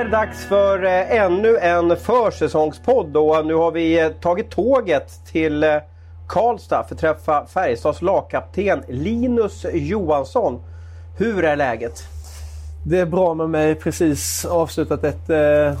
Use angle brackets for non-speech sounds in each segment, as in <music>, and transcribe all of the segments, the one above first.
är det dags för eh, ännu en försäsongspodd och nu har vi eh, tagit tåget till eh, Karlstad för att träffa Färjestads lagkapten Linus Johansson. Hur är läget? Det är bra med mig. Precis avslutat ett eh,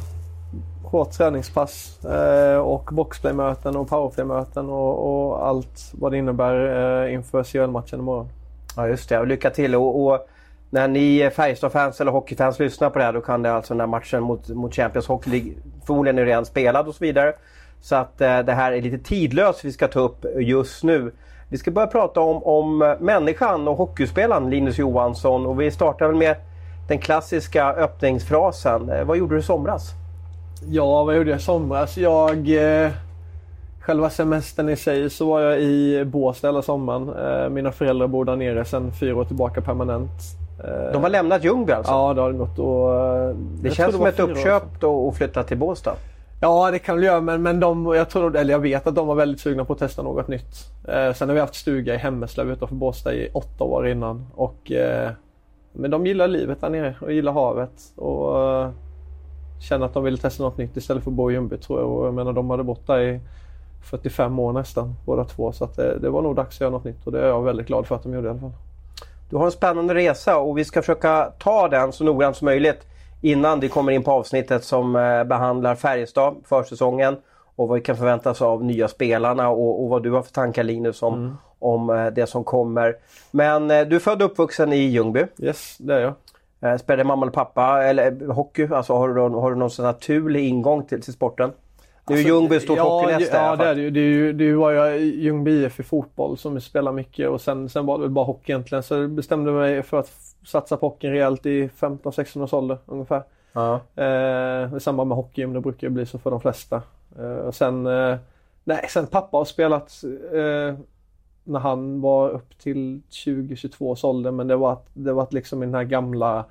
hårt träningspass eh, och boxplaymöten och powerplaymöten och, och allt vad det innebär eh, inför CHL-matchen imorgon. Ja just det, och lycka till! och, och när ni Färjestad-fans eller hockeyfans lyssnar på det här då kan det alltså när matchen mot, mot Champions Hockey League förmodligen är redan spelad och så vidare. Så att eh, det här är lite tidlöst vi ska ta upp just nu. Vi ska börja prata om, om människan och hockeyspelaren Linus Johansson och vi startar väl med den klassiska öppningsfrasen. Eh, vad gjorde du i somras? Ja, vad gjorde jag i somras? Jag... Eh, själva semestern i sig så var jag i Båstad hela sommaren. Eh, mina föräldrar bor där nere sedan fyra år tillbaka permanent. De har lämnat Ljungby alltså? Ja, det har de gjort. Och, eh, det känns det som ett uppköp att flytta till Båstad. Ja, det kan väl göra, men, men de, jag, tror, eller jag vet att de var väldigt sugna på att testa något nytt. Eh, sen har vi haft stuga i Hemmeslöv utanför Båstad i åtta år innan. Och, eh, men de gillar livet där nere och gillar havet. Och eh, känner att de vill testa något nytt istället för att bo i Ljungby tror jag. Och jag menar, de hade bott där i 45 år nästan båda två. Så att det, det var nog dags att göra något nytt och det är jag väldigt glad för att de gjorde i alla fall. Du har en spännande resa och vi ska försöka ta den så noggrant som möjligt innan vi kommer in på avsnittet som eh, behandlar Färjestad, försäsongen och vad vi kan förvänta oss av nya spelarna och, och vad du har för tankar Linus om, mm. om eh, det som kommer. Men eh, du är född och uppvuxen i Ljungby. Yes, det är jag. Spelade mamma eller pappa eller hockey? Alltså har du, har du någon sån naturlig ingång till, till sporten? Nu är alltså, Ljungby stort ja, hockeynäste Ja, det är det ju. Det, är ju, det var jag Ljungby IF i fotboll som spelar mycket och sen, sen var det väl bara hockey egentligen. Så jag bestämde mig för att satsa på hockeyn rejält i 15-16 års ålder ungefär. Ja. Eh, I samband med hockey, det brukar ju bli så för de flesta. Eh, och sen, eh, nej, sen pappa har spelat eh, när han var upp till 20-22 års ålder men det var, det var liksom i den här gamla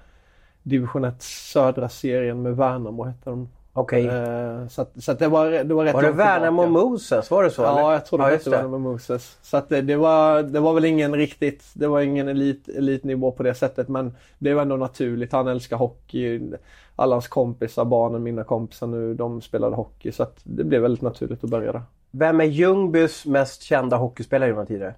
division 1 södra serien med Värnamo hette de Okej. Okay. Uh, så att, så att det, var, det var rätt Var det Värnamo Moses? Var det så? Ja, eller? jag tror det ja, hette Värnamo Moses. Så att det, det, var, det var väl ingen riktigt, det var ingen elit, elitnivå på det sättet men det var ändå naturligt. Han älskar hockey. Alla hans kompisar, barnen, mina kompisar nu, de spelade hockey så att det blev väldigt naturligt att börja där. Vem är Ljungbys mest kända hockeyspelare genom tidigare?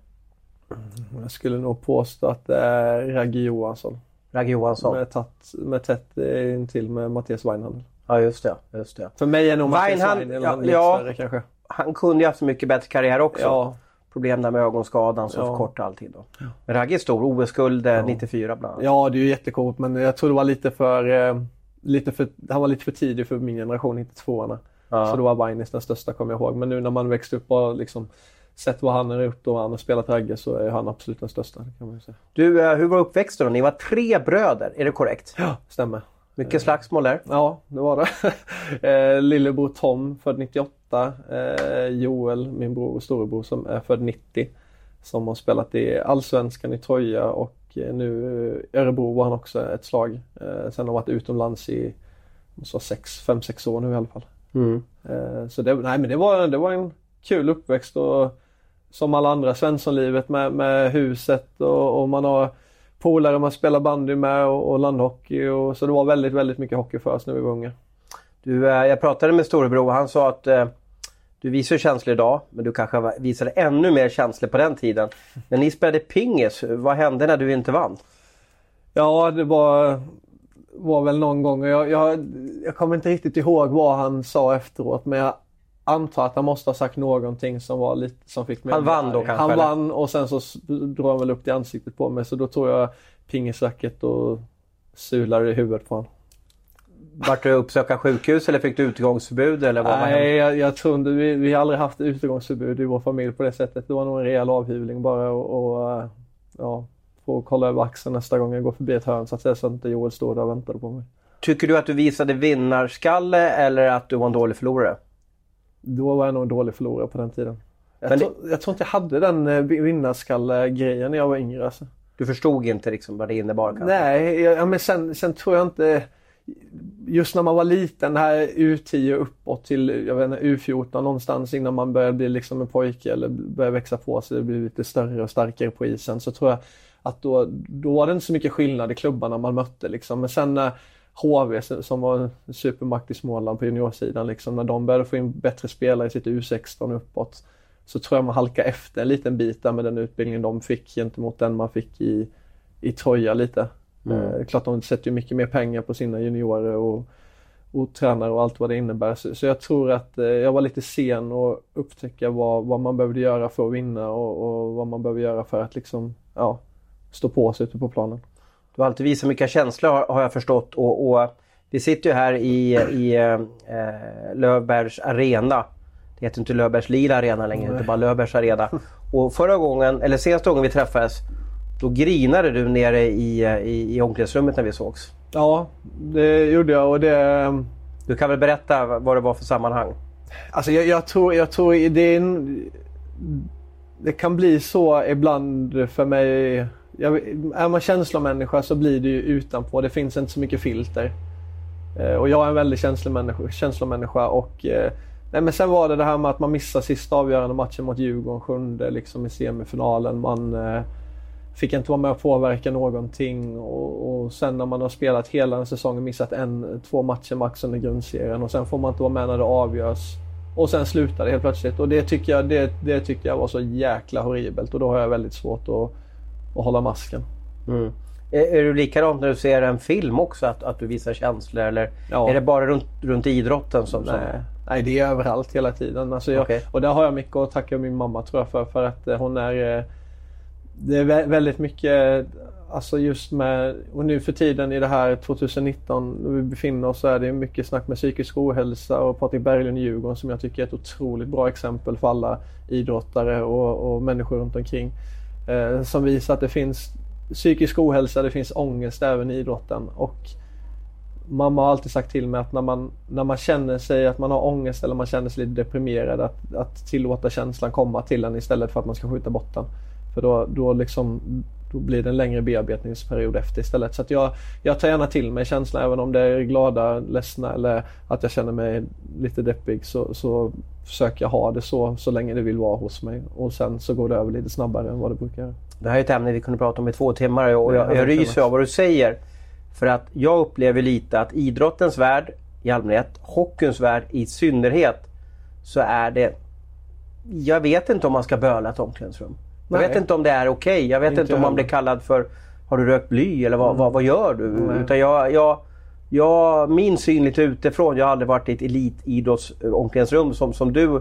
Mm, jag skulle nog påstå att det är Ragge Johansson. Ragge Johansson? Med, tatt, med tätt intill med Mattias Weinhandel. Ja just det. Just det. För mig är nog Mattias Wein ja, ja, större kanske. Han kunde ju haft så mycket bättre karriär också. Ja. Problem där med ögonskadan som ja. förkortade allting då. Ja. Men Ragge är stor. OS-guld ja. 94 bland annat. Ja det är ju jättecoolt men jag tror det var lite för, eh, lite för han var lite för tidig för min generation, 92 ja. Så då var Weinis den största kommer jag ihåg. Men nu när man växte upp och liksom sett vad han har gjort och han har spelat Ragge så är han absolut den största. kan man säga. Du, eh, hur var uppväxten då? Ni var tre bröder, är det korrekt? Ja, stämmer. Mycket slagsmål där. Ja, det var det. <laughs> Eh, lillebror Tom, född 98. Eh, Joel, min bror och storebror som är född 90. Som har spelat i Allsvenskan i Troja och eh, nu Örebro var han också ett slag. Sen har varit utomlands i 5-6 år nu i alla fall. Mm. Så det, nej, men det, var, det var en kul uppväxt och som alla andra Svenssonlivet med, med huset och, och man har polare man spelar bandy med och, och landhockey. Och, så det var väldigt, väldigt mycket hockey för oss när vi var unga. Du, eh, jag pratade med storebror och han sa att eh, du visar känslor idag men du kanske visade ännu mer känslor på den tiden. När ni spelade pingis, vad hände när du inte vann? Ja, det var, var väl någon gång. Jag, jag, jag kommer inte riktigt ihåg vad han sa efteråt men jag antar att han måste ha sagt någonting som var lite som fick mig Han vann då kanske? Han eller? vann och sen så drog han väl upp det i ansiktet på mig så då tror jag pingisracket och sulade i huvudet på honom. Vart du uppsöka sjukhus eller fick du utegångsförbud? Eller vad Nej, jag, jag, tror inte. Vi, vi har aldrig haft utegångsförbud i vår familj på det sättet. Det var nog en rejäl avhyvling bara och, och ja, få kolla över axeln nästa gång jag går förbi ett hörn så att säga så att inte Joel står där och väntade på mig. Tycker du att du visade vinnarskalle eller att du var en dålig förlorare? Då var jag nog en dålig förlorare på den tiden. Jag, tror, jag tror inte jag hade den eh, vinnarskalle-grejen när jag var yngre. Alltså. Du förstod inte liksom vad det innebar? Kanske? Nej, ja, men sen, sen tror jag inte... Just när man var liten, här U10 uppåt till jag vet inte, U14 någonstans innan man började bli liksom en pojke eller började växa på sig, bli lite större och starkare på isen. Så tror jag att då, då var det inte så mycket skillnad i klubbarna man mötte liksom. Men sen när HV som var en supermakt i Småland på juniorsidan. Liksom, när de började få in bättre spelare i sitt U16 uppåt så tror jag man halkar efter en liten bit där med den utbildning de fick gentemot den man fick i, i Troja lite. Mm. Eh, klart de sätter ju mycket mer pengar på sina juniorer och, och tränare och allt vad det innebär. Så, så jag tror att eh, jag var lite sen att upptäcka vad, vad man behövde göra för att vinna och, och, vad man behöver göra för att liksom, ja, stå på sig ute på planen. Du har alltid visat mycket känslor har jag förstått och, och vi sitter ju här i, i eh, Löfbergs arena. Det heter inte Löfbergs Lila Arena längre, det heter bara Löfbergs Arena. Och förra gången, eller senaste gången vi träffades, då grinade du nere i, i, i omklädningsrummet när vi sågs. Ja, det gjorde jag och det... Du kan väl berätta vad det var för sammanhang? Alltså jag, jag tror, jag tror det en, Det kan bli så ibland för mig. Jag, är man känslomänniska så blir det ju utanpå. Det finns inte så mycket filter. Eh, och jag är en väldigt känslomänniska, känslomänniska och eh, nej, men sen var det det här med att man missar sista avgörande matchen mot Djurgården, sjunde liksom i semifinalen. Man eh, fick inte vara med och påverka någonting och, och sen när man har spelat hela en säsong missat en, två matcher max under grundserien och sen får man inte vara med när det avgörs. Och sen slutar det helt plötsligt och det tycker jag, det, det tycker jag var så jäkla horribelt och då har jag väldigt svårt att, att hålla masken. Mm. Är, är du likadant när du ser en film också? Att, att du visar känslor eller ja. är det bara runt, runt idrotten? Som, Nej. Som... Nej, det är överallt hela tiden. Alltså jag, okay. Och där har jag mycket att tacka min mamma tror jag för. För att eh, hon är... Eh, det är väldigt mycket, alltså just med, och nu för tiden i det här 2019 när vi befinner oss så är det mycket snack med psykisk ohälsa och Patrik Berglund i Djurgården som jag tycker är ett otroligt bra exempel för alla idrottare och, och människor runt omkring. Eh, som visar att det finns psykisk ohälsa, det finns ångest även i idrotten. Och mamma har alltid sagt till mig att när man, när man känner sig att man har ångest eller man känner sig lite deprimerad att, att tillåta känslan komma till en istället för att man ska skjuta bort den. För då, då, liksom, då blir det en längre bearbetningsperiod efter istället. Så jag, jag tar gärna till mig känslan även om det är glada, ledsna eller att jag känner mig lite deppig så, så försöker jag ha det så, så länge det vill vara hos mig. Och sen så går det över lite snabbare än vad det brukar göra. Det här är ett ämne vi kunde prata om i två timmar och jag, jag ryser av vad du säger. För att jag upplever lite att idrottens värld i allmänhet, hockeyns värld i synnerhet, så är det... Jag vet inte om man ska böla ett omklädningsrum. Jag vet inte om det är okej. Okay. Jag vet inte, inte om man blir kallad för Har du rökt bly eller vad, mm. vad, vad, gör du? Nej. Utan jag, jag, jag, min syn lite utifrån, jag har aldrig varit i ett elitidrottsomklädningsrum som, som du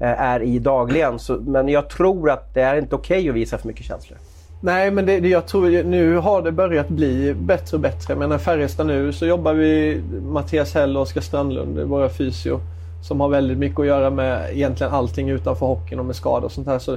eh, är i dagligen. Så, men jag tror att det är inte okej okay att visa för mycket känslor. Nej men det, jag tror nu har det börjat bli bättre och bättre. Men i Färjestad nu så jobbar vi Mattias Hell och Oskar Strandlund, våra fysio. Som har väldigt mycket att göra med egentligen allting utanför hockeyn och med skador och sånt här. Så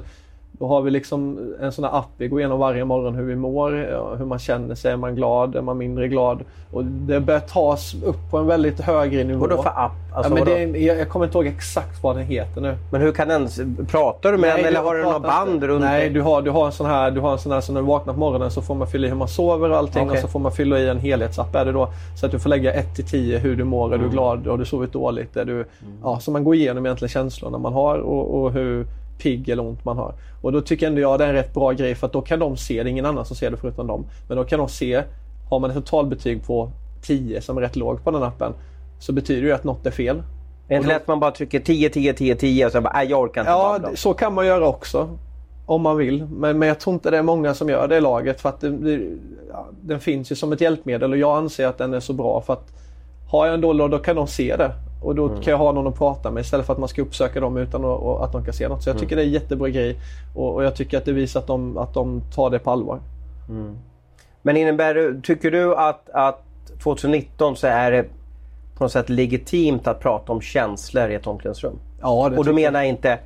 då har vi liksom en sån här app vi går igenom varje morgon hur vi mår, hur man känner sig. Är man glad? Är man mindre glad? Och det börjar tas upp på en väldigt högre nivå. Vadå för app? Alltså, ja, men är, jag, jag, kommer inte ihåg exakt vad den heter nu. Men hur kan den... Pratar du med den eller har du något band runt Nej, du har, du har en sån här, du har en sån här så när du vaknar på morgonen så får man fylla i hur man sover och allting okay. och så får man fylla i en helhetsapp är det då. Så att du får lägga 1 till 10 hur du mår, är mm. du glad, har du sovit dåligt, är du... Mm. Ja, så man går igenom egentligen känslorna man har och, och hur pigg eller ont man har. Och då tycker ändå jag det är en rätt bra grej för att då kan de se det, ingen annan som ser det förutom dem. Men då kan de se, har man ett totalbetyg på 10 som är rätt lågt på den appen så betyder det att något är fel. Är det inte lätt att man bara trycker 10, 10, 10, 10 och sen bara, jag orkar inte Ja, så kan man göra också. Om man vill. Men, men jag tror inte det är många som gör det i laget för att det, det, ja, den finns ju som ett hjälpmedel och jag anser att den är så bra för att har jag en dålig då kan de se det. Och då mm. kan jag ha någon att prata med istället för att man ska uppsöka dem utan att, att de kan se något. Så jag tycker mm. det är en jättebra grej. Och, och, jag tycker att det visar att de, att de tar det på allvar. Mm. Men innebär det, tycker du att, att 2019 så är det på något sätt legitimt att prata om känslor i ett omklädningsrum? Ja, det Och då menar jag inte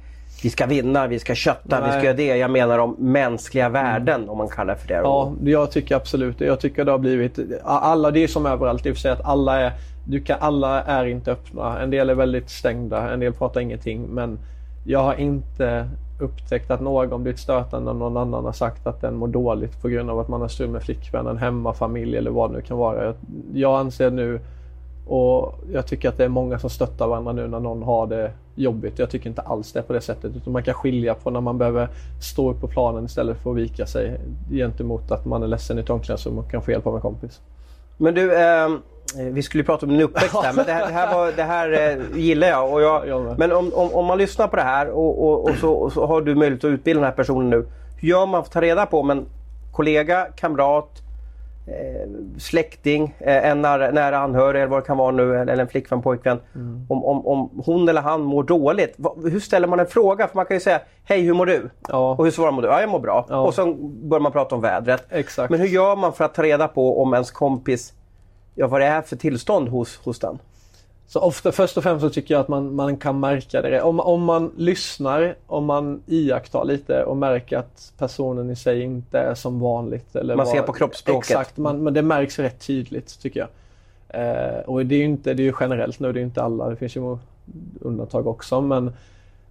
vi ska vinna, vi ska kötta, Nej. vi ska göra det. Jag menar om mänskliga värden mm. om man kallar det för det. Ja, jag tycker absolut det. Jag tycker det har blivit... Alla, det är som överallt i och för sig att alla är du kan, alla är inte öppna. En del är väldigt stängda, en del pratar ingenting. Men jag har inte upptäckt att någon blivit stötande när någon annan har sagt att den mår dåligt på grund av att man har strul med flickvännen, hemmafamilj eller vad det nu kan vara. Jag anser nu och jag tycker att det är många som stöttar varandra nu när någon har det jobbigt. Jag tycker inte alls det är på det sättet. Utan man kan skilja på när man behöver stå upp på planen istället för att vika sig gentemot att man är ledsen i ett omklädningsrum och kan få hjälp av en kompis. Men du, Eh, vi skulle ju prata om din uppväxt här, men det här, det här, var, det här eh, gillar jag. Och jag men om, om, om man lyssnar på det här och, och, och, så, och så har du möjlighet att utbilda den här personen nu. Hur gör man för att ta reda på om en kollega, kamrat, eh, släkting, eh, en nära, nära anhörig eller vad det kan vara nu, eller en flickvän, pojkvän. Mm. Om, om, om hon eller han mår dåligt. Hur ställer man en fråga? För man kan ju säga Hej, hur mår du? Ja. Och hur svarar man då? Ja, jag mår bra. Ja. Och så börjar man prata om vädret. Exakt. Men hur gör man för att ta reda på om ens kompis, ja vad det är för tillstånd hos, hos den? Så ofta, först och främst så tycker jag att man, man kan märka det. Om, om man lyssnar, om man iakttar lite och märker att personen i sig inte är som vanligt. Eller Man ser vad- på kroppsspråket. Exakt, man, men det märks rätt tydligt tycker jag. Eh, och det är ju inte, det är generellt nu, det är ju inte alla, det finns ju undantag också. Men,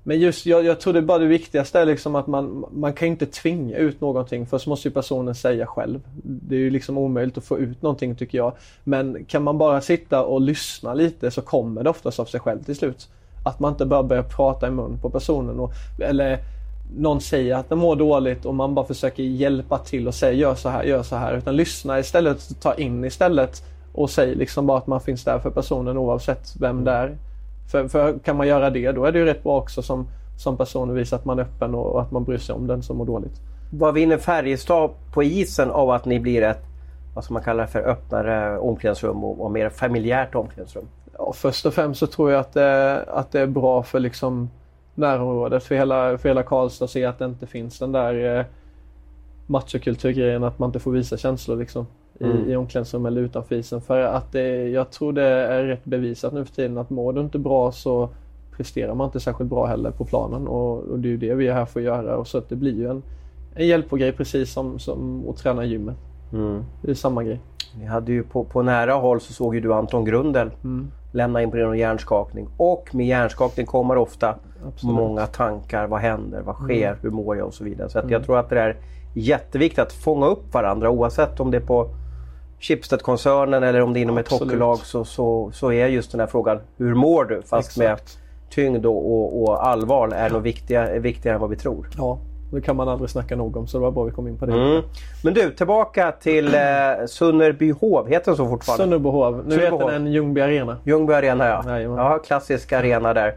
men just, jag, jag tror det är bara det viktigaste är liksom att man, man kan inte tvinga ut någonting. Först måste ju personen säga själv. Det är ju liksom omöjligt att få ut någonting tycker jag. Men kan man bara sitta och lyssna lite så kommer det oftast av sig själv till slut. Att man inte bara börjar prata i mun på personen. Och, eller någon säger att den mår dåligt och man bara försöker hjälpa till och säga gör så här, gör så här. Utan lyssna istället, ta in istället och säg liksom bara att man finns där för personen oavsett vem det är. För, för kan man göra det då är det ju rätt bra också som, som person att visa att man är öppen och, och att man bryr sig om den som mår dåligt. Vad vinner Färjestad på isen av att ni blir ett, vad ska man kalla det för, öppnare omklädningsrum och, och mer familjärt omklädningsrum? Ja, först och främst så tror jag att det, att det är bra för liksom närområdet, för hela, för hela Karlstad att se att det inte finns den där eh, machokulturgrejen att man inte får visa känslor liksom. I, Mm. i omklädningsrum eller utanför isen. För att det, jag tror det är rätt bevisat nu för tiden att mår du inte bra så presterar man inte särskilt bra heller på planen och, och det är ju det vi är här för att göra. Och så att det blir ju en, en hjälpogrej precis som, som att träna i gymmet. Det är samma grej. Vi hade ju på, på nära håll så såg ju du Anton Grundel Mm. lämna in på grund av hjärnskakning. Och med hjärnskakning kommer ofta Absolut. många tankar. Vad händer? Vad sker? Mm. Hur mår jag? Och så vidare. Så att jag tror att det är jätteviktigt att fånga upp varandra oavsett om det är på Schibsted-koncernen eller om det är inom ett Absolut. hockeylag så, så, så är just den här frågan Hur mår du? Fast med Exakt. tyngd och, och, och allvar är nog viktiga, viktigare än vad vi tror. Ja, det kan man aldrig snacka nog om så det var bra vi kom in på det. Mm. Men du, tillbaka till eh, Sunnerbyhov. Heter den så fortfarande? Sunnerbohov. Nu Sunnerbohov. heter den Ljungby Arena. Ljungby Arena ja. Jajamän. ja. Klassisk arena där.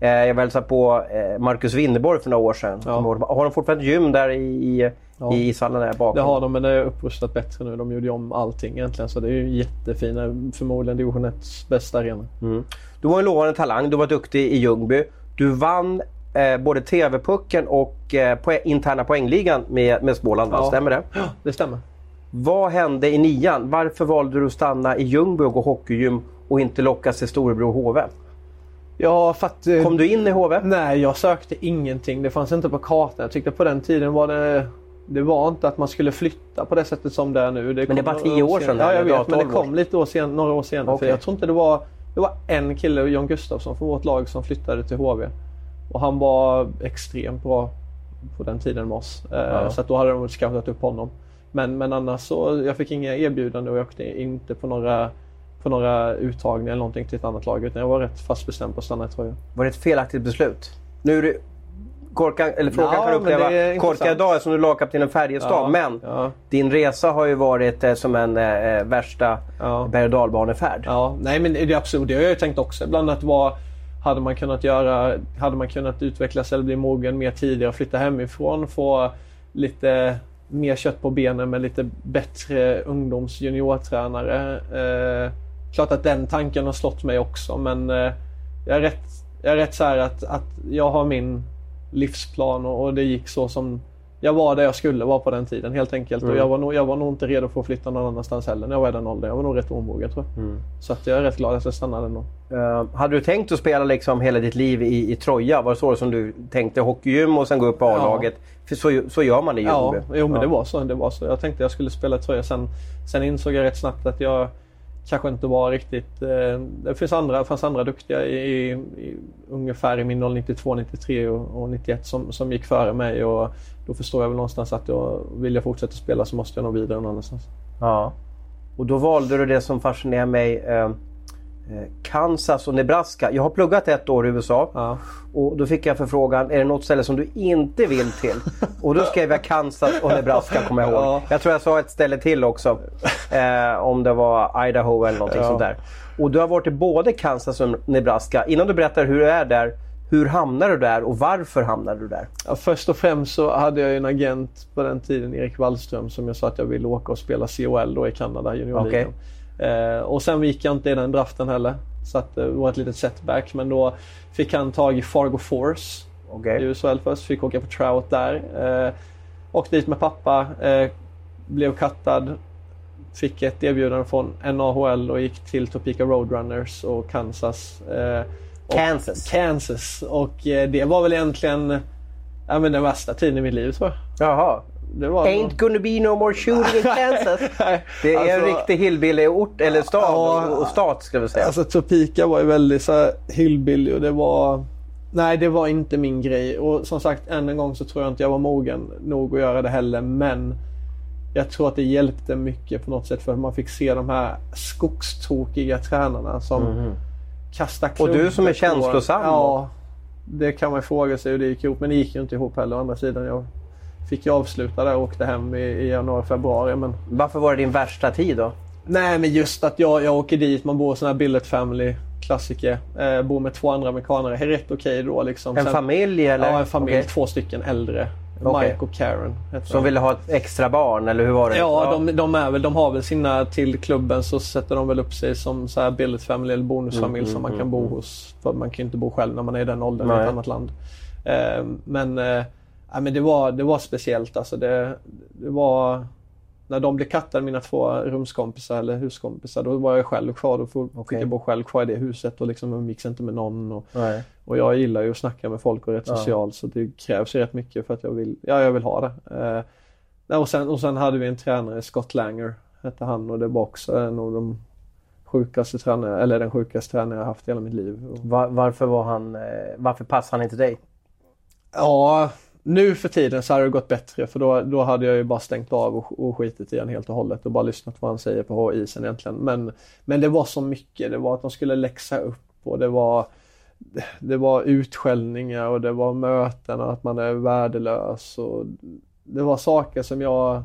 Eh, jag hälsade på eh, Marcus Winnerborg för några år sedan. Ja. Har de fortfarande ett gym där i, i, Ja. i ishallen där bakom? Det har de men det är upprustat bättre nu. De gjorde om allting egentligen så det är ju jättefina. Förmodligen division 1 bästa arena. Mm. Du var en lovande talang, du var duktig i Ljungby. Du vann eh, både TV-pucken och eh, poä- interna poängligan med, med Småland? Ja. stämmer det? Ja, det stämmer. Vad hände i nian? Varför valde du att stanna i Ljungby och gå hockeygym och inte lockas till storebror HV? Ja, för att... eh, Kom du in i HV? Nej, jag sökte ingenting. Det fanns inte på kartan. Jag tyckte på den tiden var det... Det var inte att man skulle flytta på det sättet som det är nu. Men det var några 10 år sedan, Ja, jag vet. Men det 12 år kom lite år sen, några år senare. För jag tror inte det var... Det var en kille, John Gustafsson från vårt lag, som flyttade till HV. Och han var extremt bra på den tiden med oss. Eh, Ja. Så då hade de scoutat upp honom. Men, men annars så, jag fick inga erbjudanden och jag åkte inte på några, på några uttagningar eller någonting till ett annat lag. Utan jag var rätt fast bestämd på att stanna i Troja. Var det ett felaktigt beslut? Nu är det korkad, eller frågan Ja, kan du uppleva korkad idag som du är lagkapten i Färjestad. Ja, Men ja. din resa har ju varit eh, som en eh, värsta Ja. berg och dalbanefärd. Ja, nej men det är absolut. Det har jag ju tänkt också ibland att vad hade man kunnat göra? Hade man kunnat utvecklas eller bli mogen mer tidigare, flytta hemifrån, få lite mer kött på benen med lite bättre ungdoms juniortränare. Eh, klart att den tanken har slått mig också men eh, jag är rätt, jag är rätt så här att, att jag har min livsplan och, och det gick så som jag var där jag skulle vara på den tiden helt enkelt. Mm. Och jag var, nog, jag var nog inte redo för att flytta någon annanstans heller när jag var i den åldern. Jag var nog rätt omogen tror jag. Mm. Så att jag är rätt glad att jag stannade ändå. Eh, hade du tänkt att spela liksom hela ditt liv i, i Troja? Var det så som du tänkte? Hockeygym och sen gå upp i A-laget? För så, så gör man i Ja, jo men Ja. det var så. Det var så. Jag tänkte jag skulle spela tröja. Sen, sen insåg jag rätt snabbt att jag kanske inte var riktigt... Eh, det finns andra, fanns andra duktiga i, i, i ungefär i min ålder 92, 93 och, och 91 som, som gick före mig. Och då förstår jag väl någonstans att jag, vill jag fortsätta spela så måste jag nå vidare någon annanstans. Ja. Och då valde du det som fascinerar mig. Eh, Kansas och Nebraska. Jag har pluggat ett år i USA Ja. och då fick jag förfrågan, är det något ställe som du inte vill till? Och då skrev jag Kansas och Nebraska kommer jag ihåg. Ja. Jag tror jag sa ett ställe till också. Eh, om det var Idaho eller någonting Ja. sånt där. Och du har varit i både Kansas och Nebraska. Innan du berättar hur du är där, hur hamnade du där och varför hamnade du där? Ja, först och främst så hade jag en agent på den tiden, Erik Wallström, som jag sa att jag ville åka och spela COL då i Kanada, juniorligan. Eh, och sen gick jag inte i den draften heller. Så att det var ett litet setback. Men då fick han tag i Fargo Force Okej. i USHL först. Fick åka på trout där. Eh, åkte dit med pappa. Eh, blev kattad. Fick ett erbjudande från NAHL och gick till Topeka Roadrunners och Kansas. Eh, och Kansas. Kansas. Och eh, det var väl egentligen ja, men den värsta tiden i mitt liv tror jag. Jaha. Det var Ain't gonna be no more shooting <laughs> in Kansas. Det är en Alltså- riktig hillbilly-ort, eller stad Ja. och, och stat ska vi säga. Alltså Topeka var ju väldigt så här hillbilly och det var... Nej, det var inte min grej. Och som sagt, än en gång så tror jag inte jag var mogen nog att göra det heller. Men jag tror att det hjälpte mycket på något sätt för att man fick se de här skogstokiga tränarna som kastar Och du som är känslosam. Ja, det kan man fråga sig hur det gick ihop. Men det gick ju inte ihop heller å andra sidan. Jag fick ju avsluta där och åkte hem i, i januari, februari. Men Varför var det din värsta tid då? Nej, men just att jag, jag åker dit, man bor i sån här billet family, klassiker. Eh, bor med två andra amerikanare, är rätt okej då liksom. En Sen- familj eller? Ja, en familj. Okej. Två stycken äldre. Mike och Karen. Som ville ha ett extra barn eller hur var det? Ja, de, de, är väl, de har väl sina till klubben så sätter de väl upp sig som så här billet family eller bonusfamilj Mm, som mm, man kan bo hos. För man kan ju inte bo själv när man är i den åldern i Nej. ett annat land. Eh, men eh, ja, men det, var, det var speciellt alltså. Det, det var... När de blev kattade, mina två rumskompisar eller huskompisar, då var jag själv kvar. Då fick Okej. jag bo själv kvar i det huset och liksom umgicks inte med någon. Och, Nej. och jag gillar ju att snacka med folk och är rätt Ja. social så det krävs ju rätt mycket för att jag vill, ja, jag vill ha det. Eh, och, sen, och sen hade vi en tränare, Scott Langer hette han och det var också en av de sjukaste tränare, eller den sjukaste tränare jag haft i hela mitt liv. Och, Va- varför var han... eh, Varför passade han inte dig? ja, nu för tiden så hade det gått bättre för då, då hade jag ju bara stängt av och, och skitit i han helt och hållet och bara lyssnat på vad han säger på isen egentligen. Men, men det var så mycket. Det var att de skulle läxa upp och det var det var utskällningar och det var möten och att man är värdelös. Och det var saker som jag,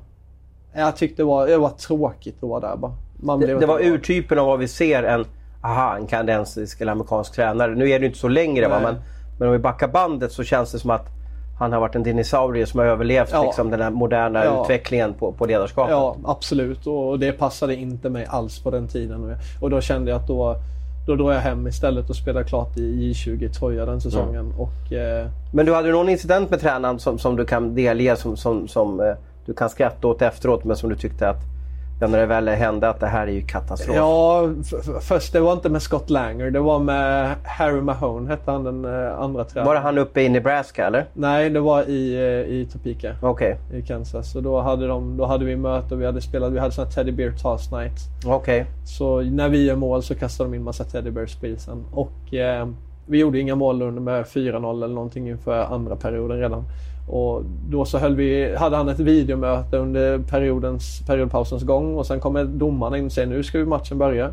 jag tyckte var, det var tråkigt att vara där bara. Man Det, blev det var urtypen av vad vi ser en, aha, en kanadensisk eller amerikansk tränare. Nu är det inte så längre va, men, men om vi backar bandet så känns det som att han har varit en dinosaurie som har överlevt Ja. liksom, den här moderna Ja. utvecklingen på, på ledarskapet. Ja, absolut. Och det passade inte mig alls på den tiden. Och, då kände jag att då, då drar jag hem istället och spelar klart i J20 i Troja den säsongen. Och, eh, Men du hade någon incident med tränaren som, som du kan delge som, som, som eh, du kan skratta åt efteråt men som du tyckte att ja, när det väl hände att det här är ju katastrof. Ja, först det var inte med Scott Langer. Det var med Harry Mahone hette han den eh, andra tränaren. Var det han uppe i Nebraska eller? Nej, det var i, eh, i Topeka. Okej. i Kansas. Och då hade, de, då hade vi möte och vi hade spelat, vi hade sån Teddy Bear Toss Night. Okej. Så när vi gör mål så kastar de in massa Teddy Bears på isen. Och eh, vi gjorde inga mål under med 4-0 eller någonting inför andra perioden redan. Och då så höll vi, hade han ett videomöte under periodens, periodpausens gång och sen kommer domarna in och säger nu ska vi matchen börja.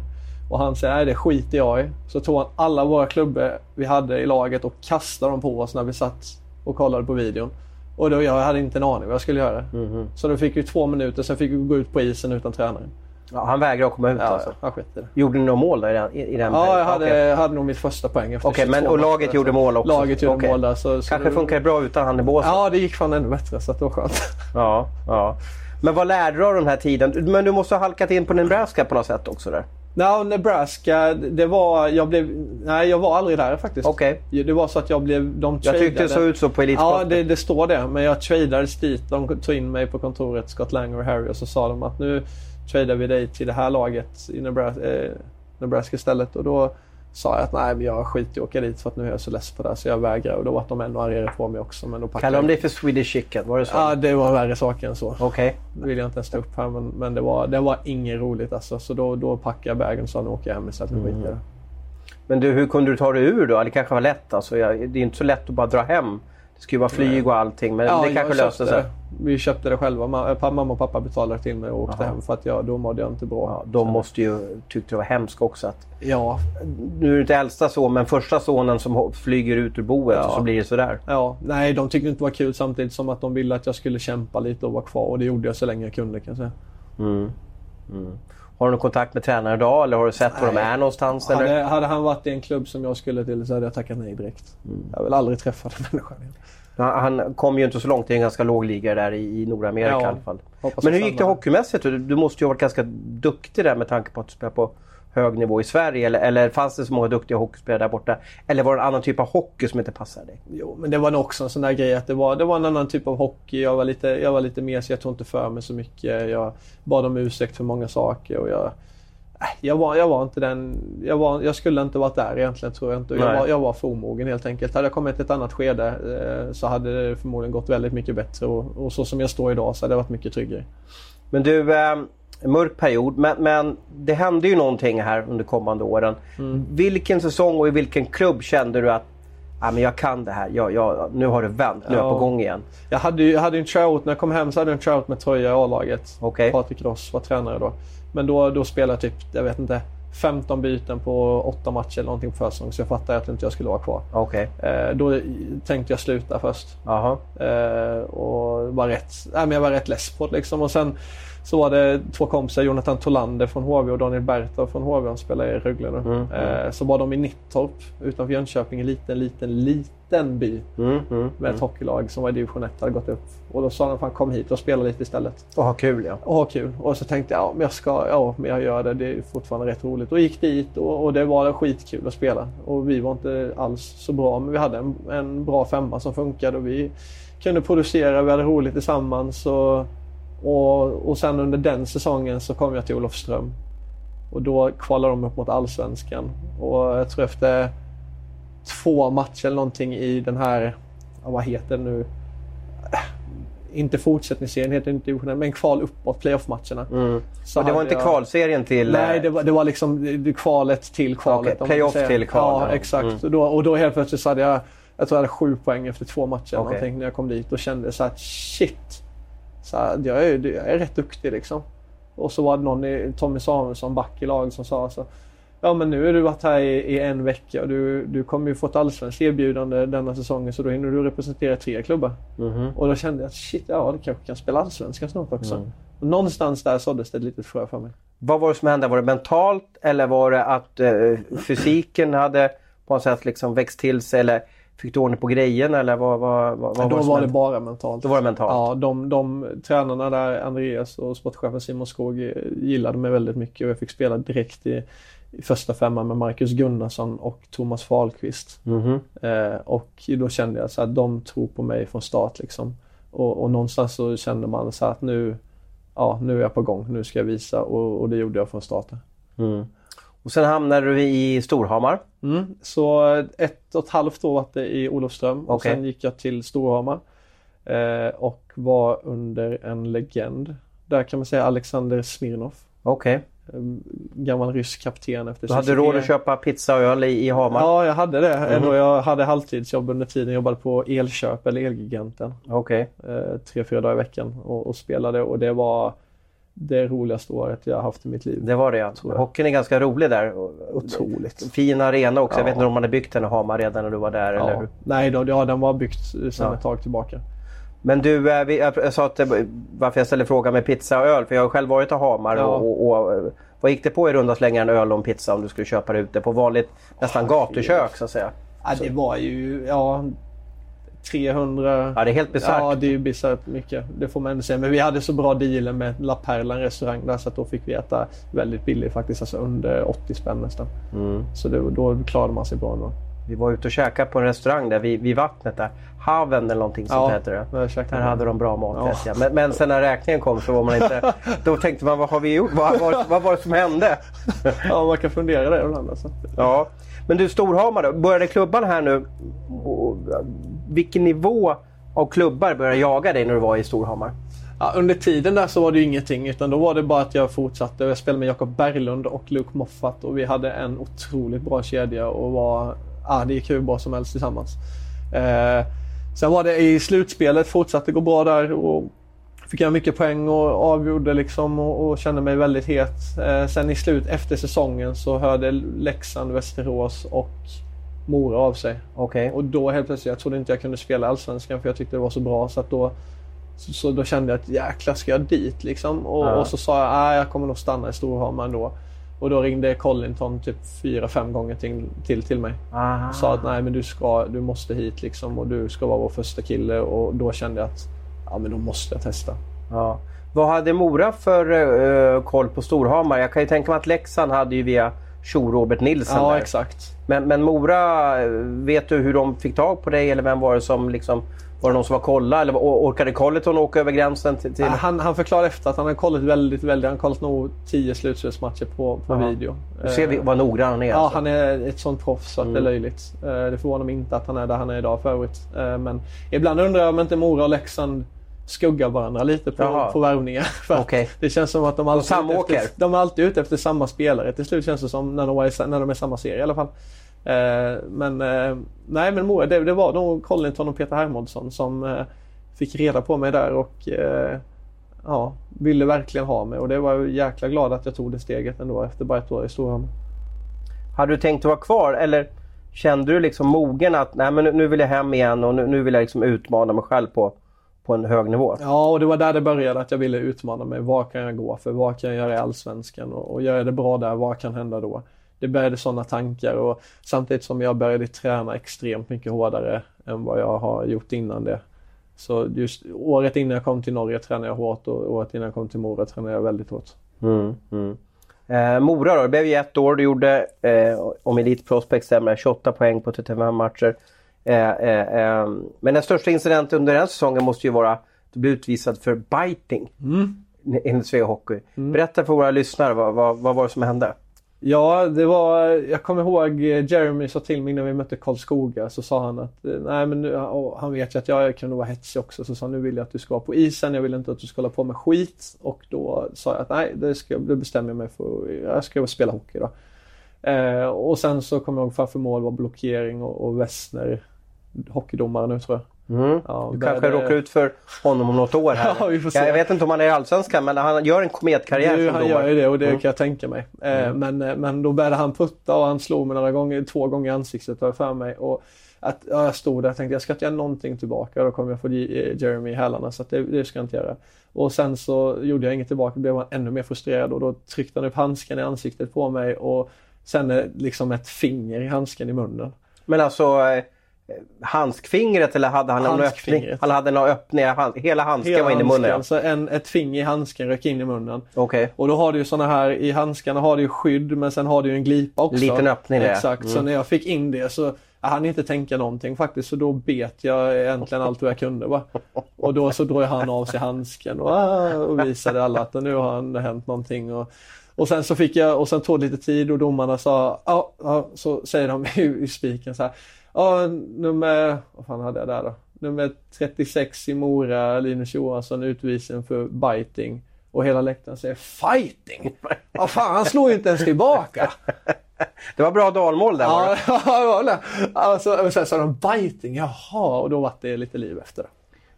Och han säger nej det skiter jag i. Så tog han alla våra klubbor vi hade i laget och kastade dem på oss när vi satt och kollade på videon. Och då, jag hade inte en aning vad jag skulle göra. Mhm. Så då fick vi två minuter, sen fick vi gå ut på isen utan tränare. Ja, han vägrade att komma ut Ja, alltså? det. Gjorde ni några mål då i den, i, den Ja, jag hade, Okej. hade nog mitt första poäng efter Okej, men 22 och laget gjorde mål också? Laget gjorde Okej. mål där. Så, så Kanske det- funkar bra utan han i båset? Ja, det gick fan ännu bättre så det var skönt. <laughs> Ja, ja. Men vad lärde du av den här tiden? Men du måste ha halkat in på Nebraska på något sätt också där? Nej, Nebraska, det var, jag blev, nej jag var aldrig där faktiskt. Okej. Det var så att jag blev, de Jag tyckte det såg ut så på Elitsporten. Ja, det, det står det. Men jag tradades dit. De tog in mig på kontoret, Scott Langer och Harry, och så sa de att nu tradar vi dig till det här laget i Nebraska, eh, Nebraska istället. Och då sa jag att nej, men jag skiter i att åka dit för att nu är jag så less på det så jag vägrar. Och då var de ännu argare på mig också. Men då packade Kallade de dig för Swedish Chicken? Var det så? Ja, det var värre saker än så. Okej. Det vill jag inte ens ta upp här, men, men det, var, det var inget roligt alltså. Så då, då packade jag bagen och sa nu åker jag hem istället. Det. Men du, hur kunde du ta dig ur då? Det kanske var lätt alltså. Jag, det är inte så lätt att bara dra hem. Det skulle ju vara flyg och allting men ja, det kanske löste sig. Vi köpte det själva. Mamma och pappa betalade till mig och åkte Aha. hem för att jag, då mådde jag inte bra. Ja, de måste ju tyckte det var hemskt också. Att, ja. Nu är det inte äldsta son men första sonen som flyger ut ur boet ja. och så blir det sådär. Ja, nej de tyckte inte det var kul samtidigt som att de ville att jag skulle kämpa lite och vara kvar och det gjorde jag så länge jag kunde kan jag säga. Mm. Mm. Har du någon kontakt med tränaren idag eller har du sett var de är någonstans? Hade, eller? hade han varit i en klubb som jag skulle till så hade jag tackat nej direkt. Mm. Jag vill aldrig träffa den <laughs> människan igen. Han kom ju inte så långt, det är en ganska låg liga där i, Nordamerika ja, i alla fall. Men hur gick det hockeymässigt? Du, du måste ju ha varit ganska duktig där med tanke på att du spelar på hög nivå i Sverige? Eller, eller fanns det så många duktiga hockeyspelare där borta? Eller var det en annan typ av hockey som inte passade dig? Jo, men det var nog också en sån där grej att det var, det var en annan typ av hockey. Jag var lite, jag var lite mer så jag tog inte för mig så mycket. Jag bad om ursäkt för många saker och jag jag var, jag var inte den... Jag, var, jag skulle inte varit där egentligen tror jag inte. Jag var, jag var för omogen helt enkelt. Hade jag kommit till ett annat skede eh, så hade det förmodligen gått väldigt mycket bättre. Och, och, så som jag står idag så hade det varit mycket tryggare. Men du, eh, mörk period. Men, men, det hände ju någonting här under kommande åren. Mm. Vilken säsong och i vilken klubb kände du att Ja, men jag kan det här. Jag, jag, nu har det vänt. Nu är jag på gång igen. Jag hade, jag hade en tryout. När jag kom hem så hade jag en tryout med tröja i A-laget. Okay. Patrik Ross var tränare då. Men då, då spelade jag typ, jag vet inte, 15 byten på 8 matcher eller någonting på försäsong. Så jag fattade att inte jag skulle vara kvar. Okay. Eh, då tänkte jag sluta först. Eh, och var rätt, nej, men jag var rätt less på det liksom. Och sen så var det två kompisar, Jonathan Tolander från HV och Daniel Bertov från HV. Han spelar i Rögle nu. Mm, mm. Eh, så var de i Nittorp utanför Jönköping. En liten, liten, liten by. Mm, mm, med ett mm. hockeylag som var i division 1 hade gått upp. Och då sa de fan kom hit och spela lite istället. Och ha kul ja. Och ha kul. Och så tänkte jag ja men jag ska, ja men jag gör det. Det är fortfarande rätt roligt. Och gick dit och, och det var skitkul att spela. Och vi var inte alls så bra men vi hade en, en bra femma som funkade och vi kunde producera, vi hade roligt tillsammans. Och, och, och sen under den säsongen så kom jag till Olofström. Och då kvalade de upp mot Allsvenskan. Och jag tror efter två matcher eller någonting i den här, vad heter det nu? Inte fortsättningsserien, heter inte divisionen, men kval uppåt, playoff-matcherna. Mm. och det var inte jag... kvalserien till... Nej, det var, det var liksom kvalet till kvalet. Okay, playoff till kvalet. Ja, exakt. Mm. Och, då, och då helt plötsligt så hade jag, jag tror jag hade sju poäng efter två matcher okay. när jag kom dit och kände så här, shit. Så jag, är, jag är rätt duktig liksom. Och så var det någon, i, Tommy Samuelsson, back i laget, som sa så Ja men nu har du varit här i, i, en vecka och du, du kommer ju få ett allsvenskt erbjudande denna säsongen så då hinner du representera tre klubbar. Mm. Och då kände jag att shit, ja det kanske kan spela allsvenskan snart också. Mm. Och någonstans där såddes det ett litet frö för mig. Vad var det som hände? Var det mentalt eller var det att eh, fysiken hade på något sätt liksom växt till sig? Eller Fick du ordning på grejerna eller vad, vad, vad, vad Då var, var det bara mentalt. Då var det mentalt? Ja, de, de tränarna där, Andreas och sportchefen Simon Skog eh, gillade mig väldigt mycket och jag fick spela direkt i, i första femman med Marcus Gunnarsson och Thomas Fahlqvist. Mm -hmm. eh, och då kände jag så att de tror på mig från start liksom. Och, och någonstans så kände man så att nu, ja, nu är jag på gång, nu ska jag visa och, och det gjorde jag från starten. Mm. Och sen hamnade du i Storhamar. Mm, så ett och ett halvt år var det i Olofström okay. och sen gick jag till Storhamar. Eh, och var under en legend. Där kan man säga Alexander Smirnov. Okej. Okay. Eh, gammal rysk kapten efter Du hade råd att köpa pizza och öl i, i Hamar? Ja, jag hade det. Mm. jag hade halvtidsjobb under tiden. Jag jobbade på Elköp eller Elgiganten. Okej. Okay. Eh, tre, fyra dagar i veckan och, och spelade och det var det roligaste året jag haft i mitt liv. Det var det ja. Hockeyn är ganska rolig där. Otroligt. Fin arena också. Ja. Jag vet inte om man hade byggt den i Hamar redan när du var där ja. eller hur? Nej, då, ja, den var byggt sedan ja. ett tag tillbaka. Men du, eh, jag sa att varför jag ställde frågan med pizza och öl. För jag har själv varit i Hamar. Ja. Och, och, och, vad gick det på i runda slängar en öl och en pizza om du skulle köpa det ute på vanligt nästan gatukök så att säga? Ja, det var ju, ja 300... Ja, det är helt bisarrt. Ja, det är ju bisarrt mycket. Det får man ändå säga. Men vi hade så bra deal med La Perla, en restaurang där, så att då fick vi äta väldigt billigt faktiskt. Alltså under 80 spänn nästan. Mm. Så det, då klarade man sig bra ändå. Vi var ute och käkade på en restaurang där vid, vid vattnet där. Haven eller någonting sånt ja, heter det. Där hade de bra mat ja. Men, men sen när räkningen kom så var man inte... <laughs> då tänkte man vad har vi gjort? Vad, vad, vad var det som hände? <laughs> ja, man kan fundera det ibland alltså. Ja. Men du Storhamar då. Började klubban här nu vilken nivå av klubbar började jaga dig när du var i Storhammar? Ja, under tiden där så var det ju ingenting utan då var det bara att jag fortsatte. Jag spelade med Jakob Berglund och Luke Moffat och vi hade en otroligt bra kedja och var, ja, det gick hur bra som helst tillsammans. Eh, sen var det i slutspelet, fortsatte gå bra där och fick jag mycket poäng och avgjorde liksom och, och kände mig väldigt het. Eh, sen i slut efter säsongen så hörde Leksand, Västerås och Mora av sig. Okej. Och då helt plötsligt, jag trodde inte jag kunde spela Allsvenskan för jag tyckte det var så bra så att då så, så då kände jag att jäklar ska jag dit liksom? Och, Ja. och så sa jag att jag kommer nog stanna i Storhamar ändå. Och då ringde Collington typ fyra, fem gånger till, till, till mig. Aha. Sa att nej men du, ska, du måste hit liksom och du ska vara vår första kille. Och då kände jag att ja men då måste jag testa. Ja. Vad hade Mora för eh, koll på Storhamar? Jag kan ju tänka mig att Leksand hade ju via Tjo Robert Nilsson Ja där. exakt. Men, men Mora, vet du hur de fick tag på dig eller vem var det som liksom... Var det någon som var kolla eller or- orkade Colleton åka över gränsen till... till... Ja, Han, han förklarade efter att han hade kollat väldigt, väldigt, han har kollat nog tio slutspelsmatcher på, på video. Du ser Eh, vad noggrann han är. Ja, alltså. han är ett sånt proffs så att det är Mm. löjligt. Eh, Det förvånar mig inte att han är där han är idag för övrigt. Eh, Men ibland undrar jag om inte Mora och Leksand skuggar varandra lite på, Jaha. på värvningar. <laughs> För Okej. Det känns som att de alltid, är ute samåker. efter, de är alltid ute efter samma spelare. Till slut känns det som när de, är, när de är i samma serie i alla fall. Eh, Men eh, nej men Mora, det, det var nog Collington och Peter Hermodsson som eh, fick reda på mig där och eh, ja, ville verkligen ha mig. Och det var jag jäkla glad att jag tog det steget ändå efter bara ett år i Storhamar. Hade du tänkt att vara kvar eller kände du liksom mogen att nej, men nu, nu vill jag hem igen och nu, nu vill jag liksom utmana mig själv på, på en hög nivå? Ja, och det var där det började att jag ville utmana mig. Vad kan jag gå för? Vad kan jag göra i Allsvenskan? Och, och gör jag det bra där, vad kan hända då? Det började sådana tankar och samtidigt som jag började träna extremt mycket hårdare än vad jag har gjort innan det. Så just året innan jag kom till Norge tränade jag hårt och året innan jag kom till Mora tränade jag väldigt hårt. Mm, mm. Eh, Mora då, det blev ju ett år. Du gjorde, eh, om Elite Prospect stämmer, 28 poäng på 35 matcher. Eh, eh, eh, men den största incidenten under den säsongen måste ju vara att du blev utvisad för biting enligt Svea Hockey. Berätta för våra lyssnare, vad, vad, vad var det som hände? Ja, det var, jag kommer ihåg eh, Jeremy sa till mig när vi mötte Karlskoga så sa han att eh, nej men nu, han vet ju att jag kan nog vara hetsig också så sa han nu vill jag att du ska vara på isen, jag vill inte att du ska hålla på med skit och då sa jag att nej det, ska, det bestämmer jag mig för, jag ska spela hockey då. Eh, och sen så kommer jag ihåg framför mål var blockering och, och Westner, hockeydomare nu tror jag. Mm. Ja, Du kanske råkar ut för honom om något år här. <laughs> Ja, vi får se. jag vet inte om han är i Allsvenskan men han gör en kometkarriär Du, som han domare. gör ju det och det Mm. kan jag tänka mig. Eh, men, eh, men då började han putta och han slog mig några gånger, två gånger i ansiktet har jag för mig. Och att, ja, jag stod där och tänkte jag ska inte göra någonting tillbaka. Då kommer jag få ge- Jeremy i hälarna så det, det ska jag inte göra. Och sen så gjorde jag inget tillbaka, då blev han ännu mer frustrerad och då tryckte han upp handsken i ansiktet på mig och sen eh, liksom ett finger i handsken i munnen. Men alltså eh, handskfingret eller hade han någon öppning? Han hade någon öppning, hela handsken Hela var inne i munnen. handsken, så en, ett finger i handsken rök in i munnen. Okej. Och då har du ju såna här, i handskarna har du ju skydd men sen har du ju en glipa också. Liten öppning där. Exakt, så Mm. när jag fick in det så jag hann inte tänka någonting faktiskt så då bet jag egentligen allt vad jag kunde. Va? Och då så drog han av sig handsken och, ah, och visade alla att nu har det hänt någonting. Och, och sen så fick jag, och sen tog det lite tid och domarna sa, ja, ja så säger de <laughs> i, i spiken så här, ja nummer, vad fan hade jag där då? Nummer 36 i Mora, Linus Johansson utvisning för biting. Och hela läktaren säger fighting! Vad fan, han slår ju inte ens tillbaka! <laughs> Det var bra dalmål där Ja, <laughs> ja, var det. Alltså, sen sa de biting, jaha, och då var det lite liv efter.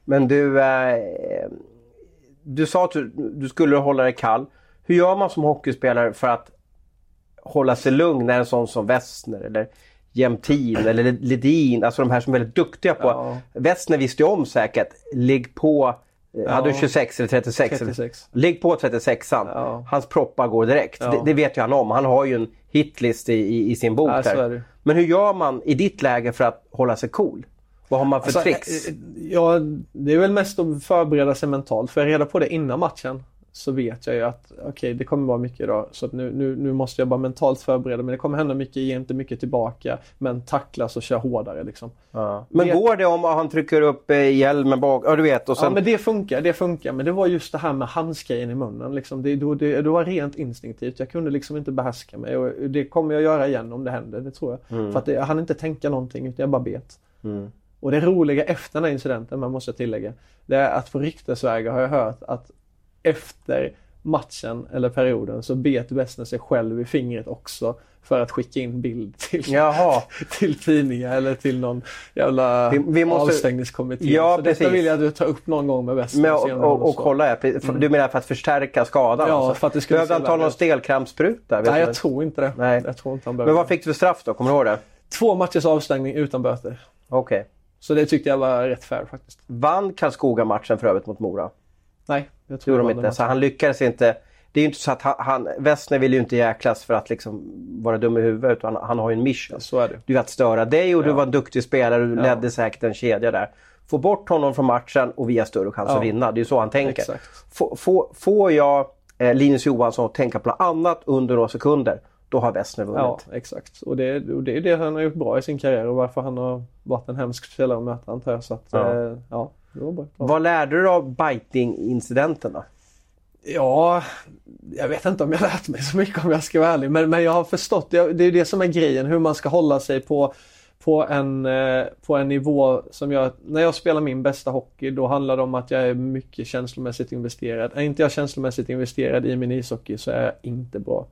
Men du, eh, du sa att du, du skulle hålla dig kall. Hur gör man som hockeyspelare för att hålla sig lugn när en sån som Westner eller Jämtin eller Ledin, alltså de här som är väldigt duktiga på... Ja. Westner visste ju om säkert, ligg på... eh, Hade du 26 eller 36? 36. Ligg på 36an. Ja. Hans proppar går direkt. Ja. Det, det vet ju han om. Han har ju en hitlist i, i, i sin bok Ja, där. Men hur gör man i ditt läge för att hålla sig cool? Vad har man för Alltså, tricks? eh, Ja, det är väl mest att förbereda sig mentalt. Får jag reda på det innan matchen så vet jag ju att okej, det kommer vara mycket idag. Så att nu, nu, nu måste jag bara mentalt förbereda mig. Det kommer hända mycket, ge inte mycket tillbaka. Men tacklas och kör hårdare liksom. Ja. Men Vet- går det om han trycker upp eh, hjälmen bak? Ja, du vet. Och sen... Ja men det funkar, det funkar. Men det var just det här med handsgrejen i munnen. Liksom. Det, då, det, det var rent instinktivt. Jag kunde liksom inte behärska mig. Och det kommer jag göra igen om det händer, det tror jag. Mm. För att det, jag hann inte tänka någonting utan jag bara bet. Mm. Och det roliga efter den här incidenten, man måste tillägga, det är att på ryktesvägar har jag hört att efter matchen eller perioden så bet Wessner sig själv i fingret också för att skicka in bild till, Jaha. <laughs> till tidningar eller till någon jävla Vi- vi måste- avstängningskommitté. Ja, så precis. detta vill jag att du tar upp någon gång med Wessner. Och och, och, kolla, här, för- du menar för att förstärka skadan? Ja, alltså. för att det skulle Behövde han ta någon ut. stelkrampsspruta? Nej, jag tror inte det. Nej. Jag tror inte han Men vad fick du för straff då? Kommer du ihåg det? Två matchers avstängning utan böter. Okej. Så det tyckte jag var rätt fair faktiskt. Vann Karlskoga matchen för övrigt mot Mora? Nej, jag Det tror gjorde de inte. Så han lyckades inte. Det är ju inte så att han, han Wessner vill ju inte jäklas för att liksom vara dum i huvudet utan han, han har ju en mission. Så är det. Du är att störa dig och du Ja. var en duktig spelare. Du Ja. ledde säkert en kedja där. Få bort honom från matchen och vi har större chans Ja. att vinna. Det är ju så han tänker. Exakt. Få- få- Får jag eh, Linus Johansson att tänka på något annat under några sekunder, då har Wessner vunnit. Ja, exakt. Och det, och det är det han har gjort bra i sin karriär och varför han har varit en hemsk spelare att möta antar jag. Så att, Ja. Eh, ja, det var bra. Vad lärde du av biting-incidenten då? Ja, jag vet inte om jag lärt mig så mycket om jag ska vara ärlig. Men, men jag har förstått, det det är det som är grejen, hur man ska hålla sig på, på, en, eh, på en nivå som jag, när jag spelar min bästa hockey då handlar det om att jag är mycket känslomässigt investerad. Är inte jag känslomässigt investerad i min ishockey så är jag inte bra.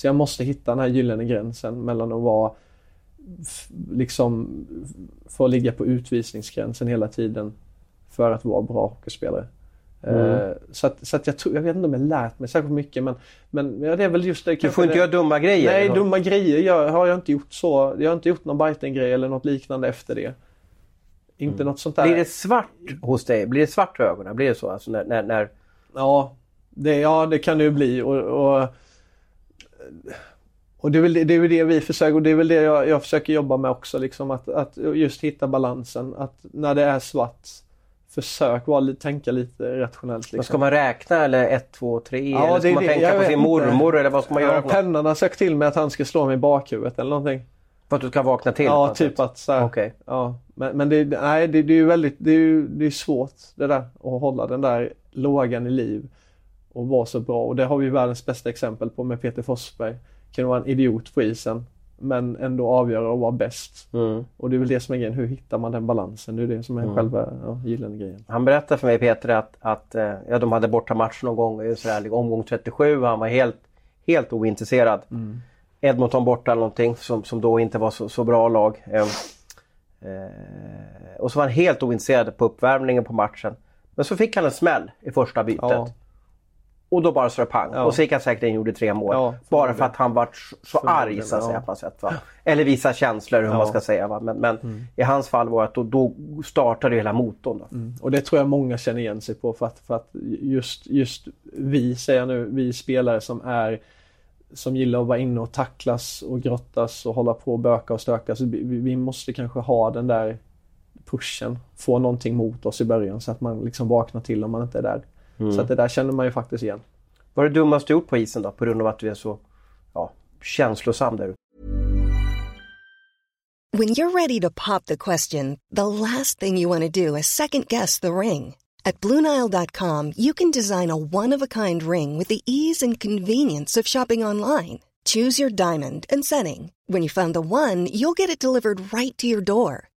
Så jag måste hitta den här gyllene gränsen mellan att vara liksom få ligga på utvisningsgränsen hela tiden för att vara bra hockeyspelare. Mm. Eh, Så, att, så att jag tror, jag vet inte om jag lärt mig särskilt mycket men, men ja, det är väl just det. Du får inte det, göra dumma grejer. Nej, dumma grejer jag, har jag inte gjort så. Jag har inte gjort någon Biden-grej eller något liknande efter det. Inte något sånt där. Blir det svart hos dig? Blir det svart i ögonen? Blir det så? Alltså när, när, när... Ja, det, ja, det kan det ju bli. Och, och, och det, är väl det, det är väl det vi försöker, och det är väl det jag, jag försöker jobba med också. Liksom, att, att just hitta balansen. Att när det är svart, försök vara, li- tänka lite rationellt. Liksom. Ska man räkna eller 1, 2, 3? Ja, eller det ska är man det. tänka på sin inte. mormor? Eller vad ska man göra? Ja, pennan har sökt till mig att han ska slå mig i bakhuvudet eller någonting. För att du ska vakna till? Ja, typ sätt? att så här, Okej. Ja, men, men det, nej, det, det är ju väldigt, det är det är svårt det där att hålla den där lågan i liv och vara så bra och det har vi världens bästa exempel på med Peter Forsberg. Kan vara en idiot på isen men ändå avgöra och vara bäst. Mm. Och det är väl det som är grejen, hur hittar man den balansen? Det är det som är Mm. själva ja, gyllene grejen. Han berättade för mig Peter att, att eh, ja, de hade borta match någon gång sådär, omgång 37 han var helt, helt ointresserad. Mm. Edmonton borta eller någonting som, som då inte var så, så bra lag. Eh, eh, och så var han helt ointresserad på uppvärmningen på matchen. Men så fick han en smäll i första bytet. Ja. Och då bara så det pang. Ja. Och så gick han säkert in och gjorde tre mål. Ja, bara för att han var så, arg så att säga på sätt. Va? Eller visa känslor hur Ja. man ska säga. Va? Men, men Mm. i hans fall var det att då, då startade hela motorn. Då. Mm. Och det tror jag många känner igen sig på för att, för att just, just vi, säger nu, vi spelare som är som gillar att vara inne och tacklas och grottas och hålla på och böka och stöka. Så vi, vi måste kanske ha den där pushen, få någonting mot oss i början så att man liksom vaknar till om man inte är där. Mm. Så att det där känner man ju faktiskt igen. Vad är det dummaste du gjort på isen då? På grund av att du är så ja, känslosam där ute? When you're ready to pop the question, the last thing you want to do is second guess the ring. At Bluenile.com, you can design a one of a kind ring with the ease and convenience of shopping online. Choose your diamond and setting. When you find the one, you'll get it delivered right to your door.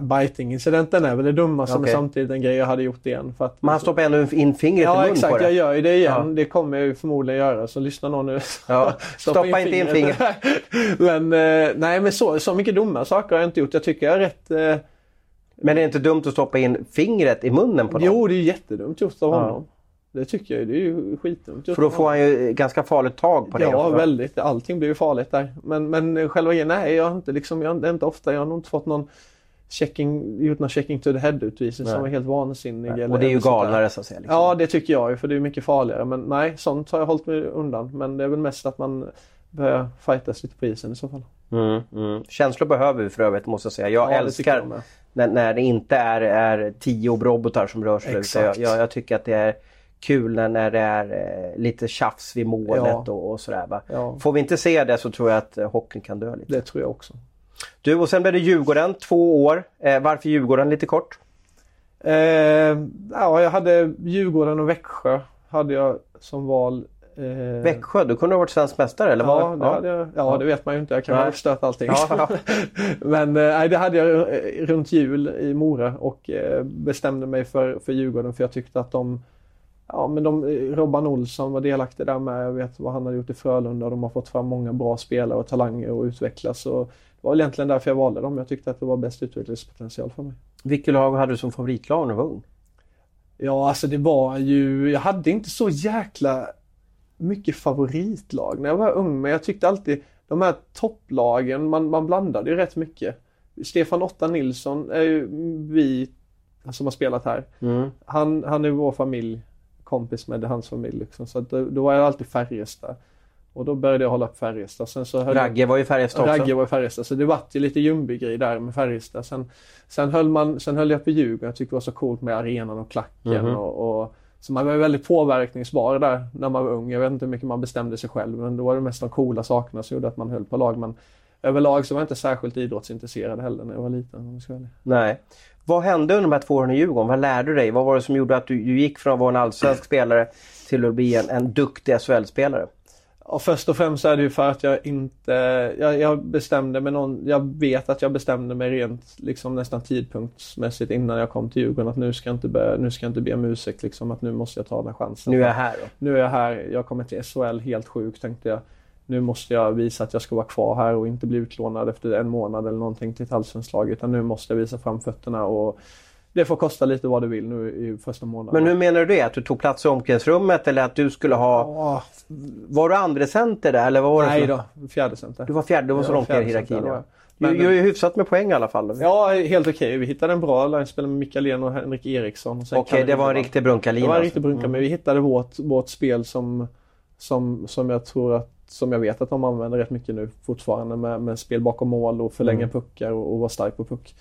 Biting-incidenten är väl det dummaste Okej. men samtidigt en grej jag hade gjort igen. För att, Men han stoppar ändå in fingret i Ja munnen exakt, på det. jag gör ju det igen. Ja. Det kommer jag förmodligen göra. Så lyssna någon nu. <laughs> Ja, <laughs> stoppa inte in fingret. <laughs> men eh, nej men så, så mycket dumma saker har jag inte gjort. Jag tycker jag är rätt... Eh, Men det är inte dumt att stoppa in fingret i munnen på någon? jo det är jättedumt gjort av honom. Det tycker jag. Det är ju skitdumt För då får han ju ganska farligt tag på det. Ja också. väldigt. Allting blir ju farligt där. Men, men själva grejen, nej jag har inte liksom, jag har inte- inte ofta, jag har nog inte fått någon checking, gjort någon checking to the head utvisning som var helt vansinnig. Nej, Och det är ju galnare så att säga. Liksom. Ja det tycker jag ju för det är mycket farligare men nej sånt har jag hållit mig undan men det är väl mest att man börjar fightas lite på isen i så fall. Mm, mm. Känslor behöver vi för övrigt måste jag säga. Jag Ja, älskar jag när, när det inte är, är tio robotar som rör sig. Jag, Exakt. jag, jag tycker att det är kul när, när det är eh, lite tjafs vid målet Ja. och, och sådär. Ja, Får vi inte se det så tror jag att eh, hockeyn kan dö lite. det tror jag också. Du och sen blev det Djurgården, två år. Eh, varför Djurgården lite kort? Eh, ja, jag hade Djurgården och Växjö hade jag som val. Eh, Växjö, du kunde ha varit svensk mästare eller? Ja, vad? det, hade jag, ja, det vet man ju inte. Jag kan ha stört allting. Ja, ja. <laughs> Men eh, nej, det hade jag eh, runt jul i Mora och eh, bestämde mig för, för Djurgården för jag tyckte att de Ja men de, Robban Olsson var delaktig där med. Jag vet vad han hade gjort i Frölunda de har fått fram många bra spelare och talanger och utvecklas. Och det var väl egentligen därför jag valde dem. Jag tyckte att det var bäst utvecklingspotential för mig. Vilket lag hade du som favoritlag när du var ung? Ja, alltså det var ju, jag hade inte så jäkla mycket favoritlag när jag var ung, men jag tyckte alltid de här topplagen, man, man blandade ju rätt mycket. Stefan Otta Nilsson är ju vi som har spelat här. Mm. Han, han är vår familj, kompis med hans familj liksom, så att då, då var jag alltid Färjestad. Och då började jag hålla på Färjestad. Sen så Ragge var ju Färjestad också. Ragge var i Färjestad, så det vart ju lite Ljungby-grej där med Färjestad. Sen, sen, höll man, sen höll jag på Djurgården, jag tyckte det var så coolt med arenan och klacken. Mhm. Och, och, så man var ju väldigt påverkningsbar där när man var ung. Jag vet inte hur mycket man bestämde sig själv, men då var det mest de coola sakerna som gjorde att man höll på lag. Men överlag så var jag inte särskilt idrottsintresserad heller när jag var liten. Om jag ska. Nej. Vad hände under de här två åren i Djurgården? Vad lärde du dig? Vad var det som gjorde att du, du gick från att vara en allsvensk spelare till att bli en, en duktig SHL-spelare? Ja, först och främst är det ju för att jag inte, jag, jag bestämde mig någon, jag vet att jag bestämde mig rent liksom nästan tidpunktsmässigt innan jag kom till Djurgården att nu ska jag inte, be, nu ska inte be om ursäkt liksom att nu måste jag ta den här chansen. Nu är jag här då. Nu är jag här, jag kommer till SHL helt sjuk tänkte jag. Nu måste jag visa att jag ska vara kvar här och inte bli utlånad efter en månad eller någonting till ett allsvenskt lag utan nu måste jag visa fram fötterna och det får kosta lite vad det vill nu i första månaden. Men hur menar du det? Att du tog plats i omklädningsrummet eller att du skulle ha... Ja, Var du andre center där eller vad var det? nej då, fjärde center. Du var fjärde, du var så långt ner i hierarkin. Ja. det Du gör ju hyfsat med poäng i alla fall. Okej, Ja, helt okej. Vi hittade en bra line. Spelade med Mikael och Henrik Eriksson. Sen Kalle det var en riktig brunkarlin. Det var en alltså. riktig brunka, men vi hittade vårt, vårt spel som, som, som jag tror att som jag vet att de använder rätt mycket nu fortfarande med, med spel bakom mål och förlänga Mm. puckar och, och vara stark på puck.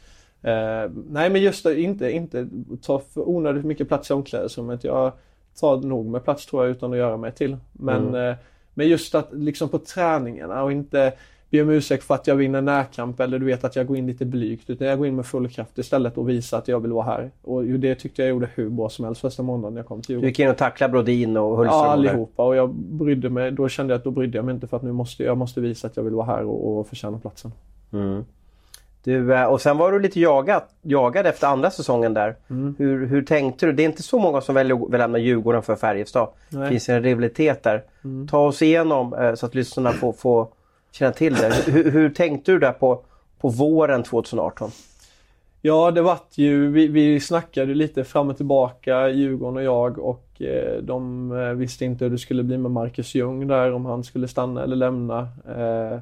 Eh, nej men just det, inte, inte ta för onödigt mycket plats i omklädningsrummet. Jag tar nog med plats tror jag utan att göra mig till. Men, Mm. eh, men just att liksom på träningarna och inte be om ursäkt för att jag vinner närkamp eller du vet att jag går in lite blygt. Utan jag går in med full kraft istället och visar att jag vill vara här. Och det tyckte jag gjorde hur bra som helst första månaden när jag kom till Du Djurgården. gick in och tacklade Brodin och Hultström. Ja, allihopa. Och jag brydde mig, då kände jag att då brydde jag mig inte för att nu måste jag måste visa att jag vill vara här och, och förtjäna platsen. Mm. Du, eh, och sen var du lite jagad, jagad efter andra säsongen där. Mm. Hur, hur tänkte du? Det är inte så många som väljer att lämna Djurgården för Färjestad. Det finns en rivalitet där. Mm. Ta oss igenom eh, så att lyssnarna får, får känna till det. Hur, hur tänkte du där på, på våren 2018? Ja, det vart ju, vi, vi snackade lite fram och tillbaka, Djurgården och jag och eh, de visste inte hur det skulle bli med Marcus Ljung där, om han skulle stanna eller lämna. Eh,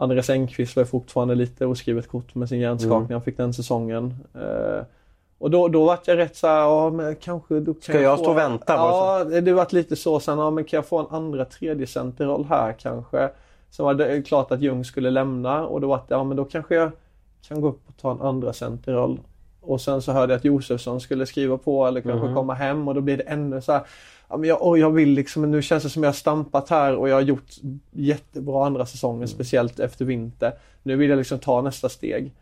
Andreas Engqvist var fortfarande lite oskrivet kort med sin hjärnskakning Mm. han fick den säsongen. Eh, och då, då vart jag rätt så här, ja men kanske... Då kan Ska jag få- stå och vänta? Ja, det vart lite så sen, ja men kan jag få en andra tredje centerroll här kanske? Sen var det klart att Ljung skulle lämna och då vart det, ja men då kanske jag kan gå upp och ta en andra centerroll. Och sen så hörde jag att Josefsson skulle skriva på eller kanske Mhm. komma hem och då blir det ännu så här, ja men jag, oj, jag vill liksom, nu känns det som jag stampat här och jag har gjort jättebra andra säsonger, Mm. speciellt efter vinter. Nu vill jag liksom ta nästa steg.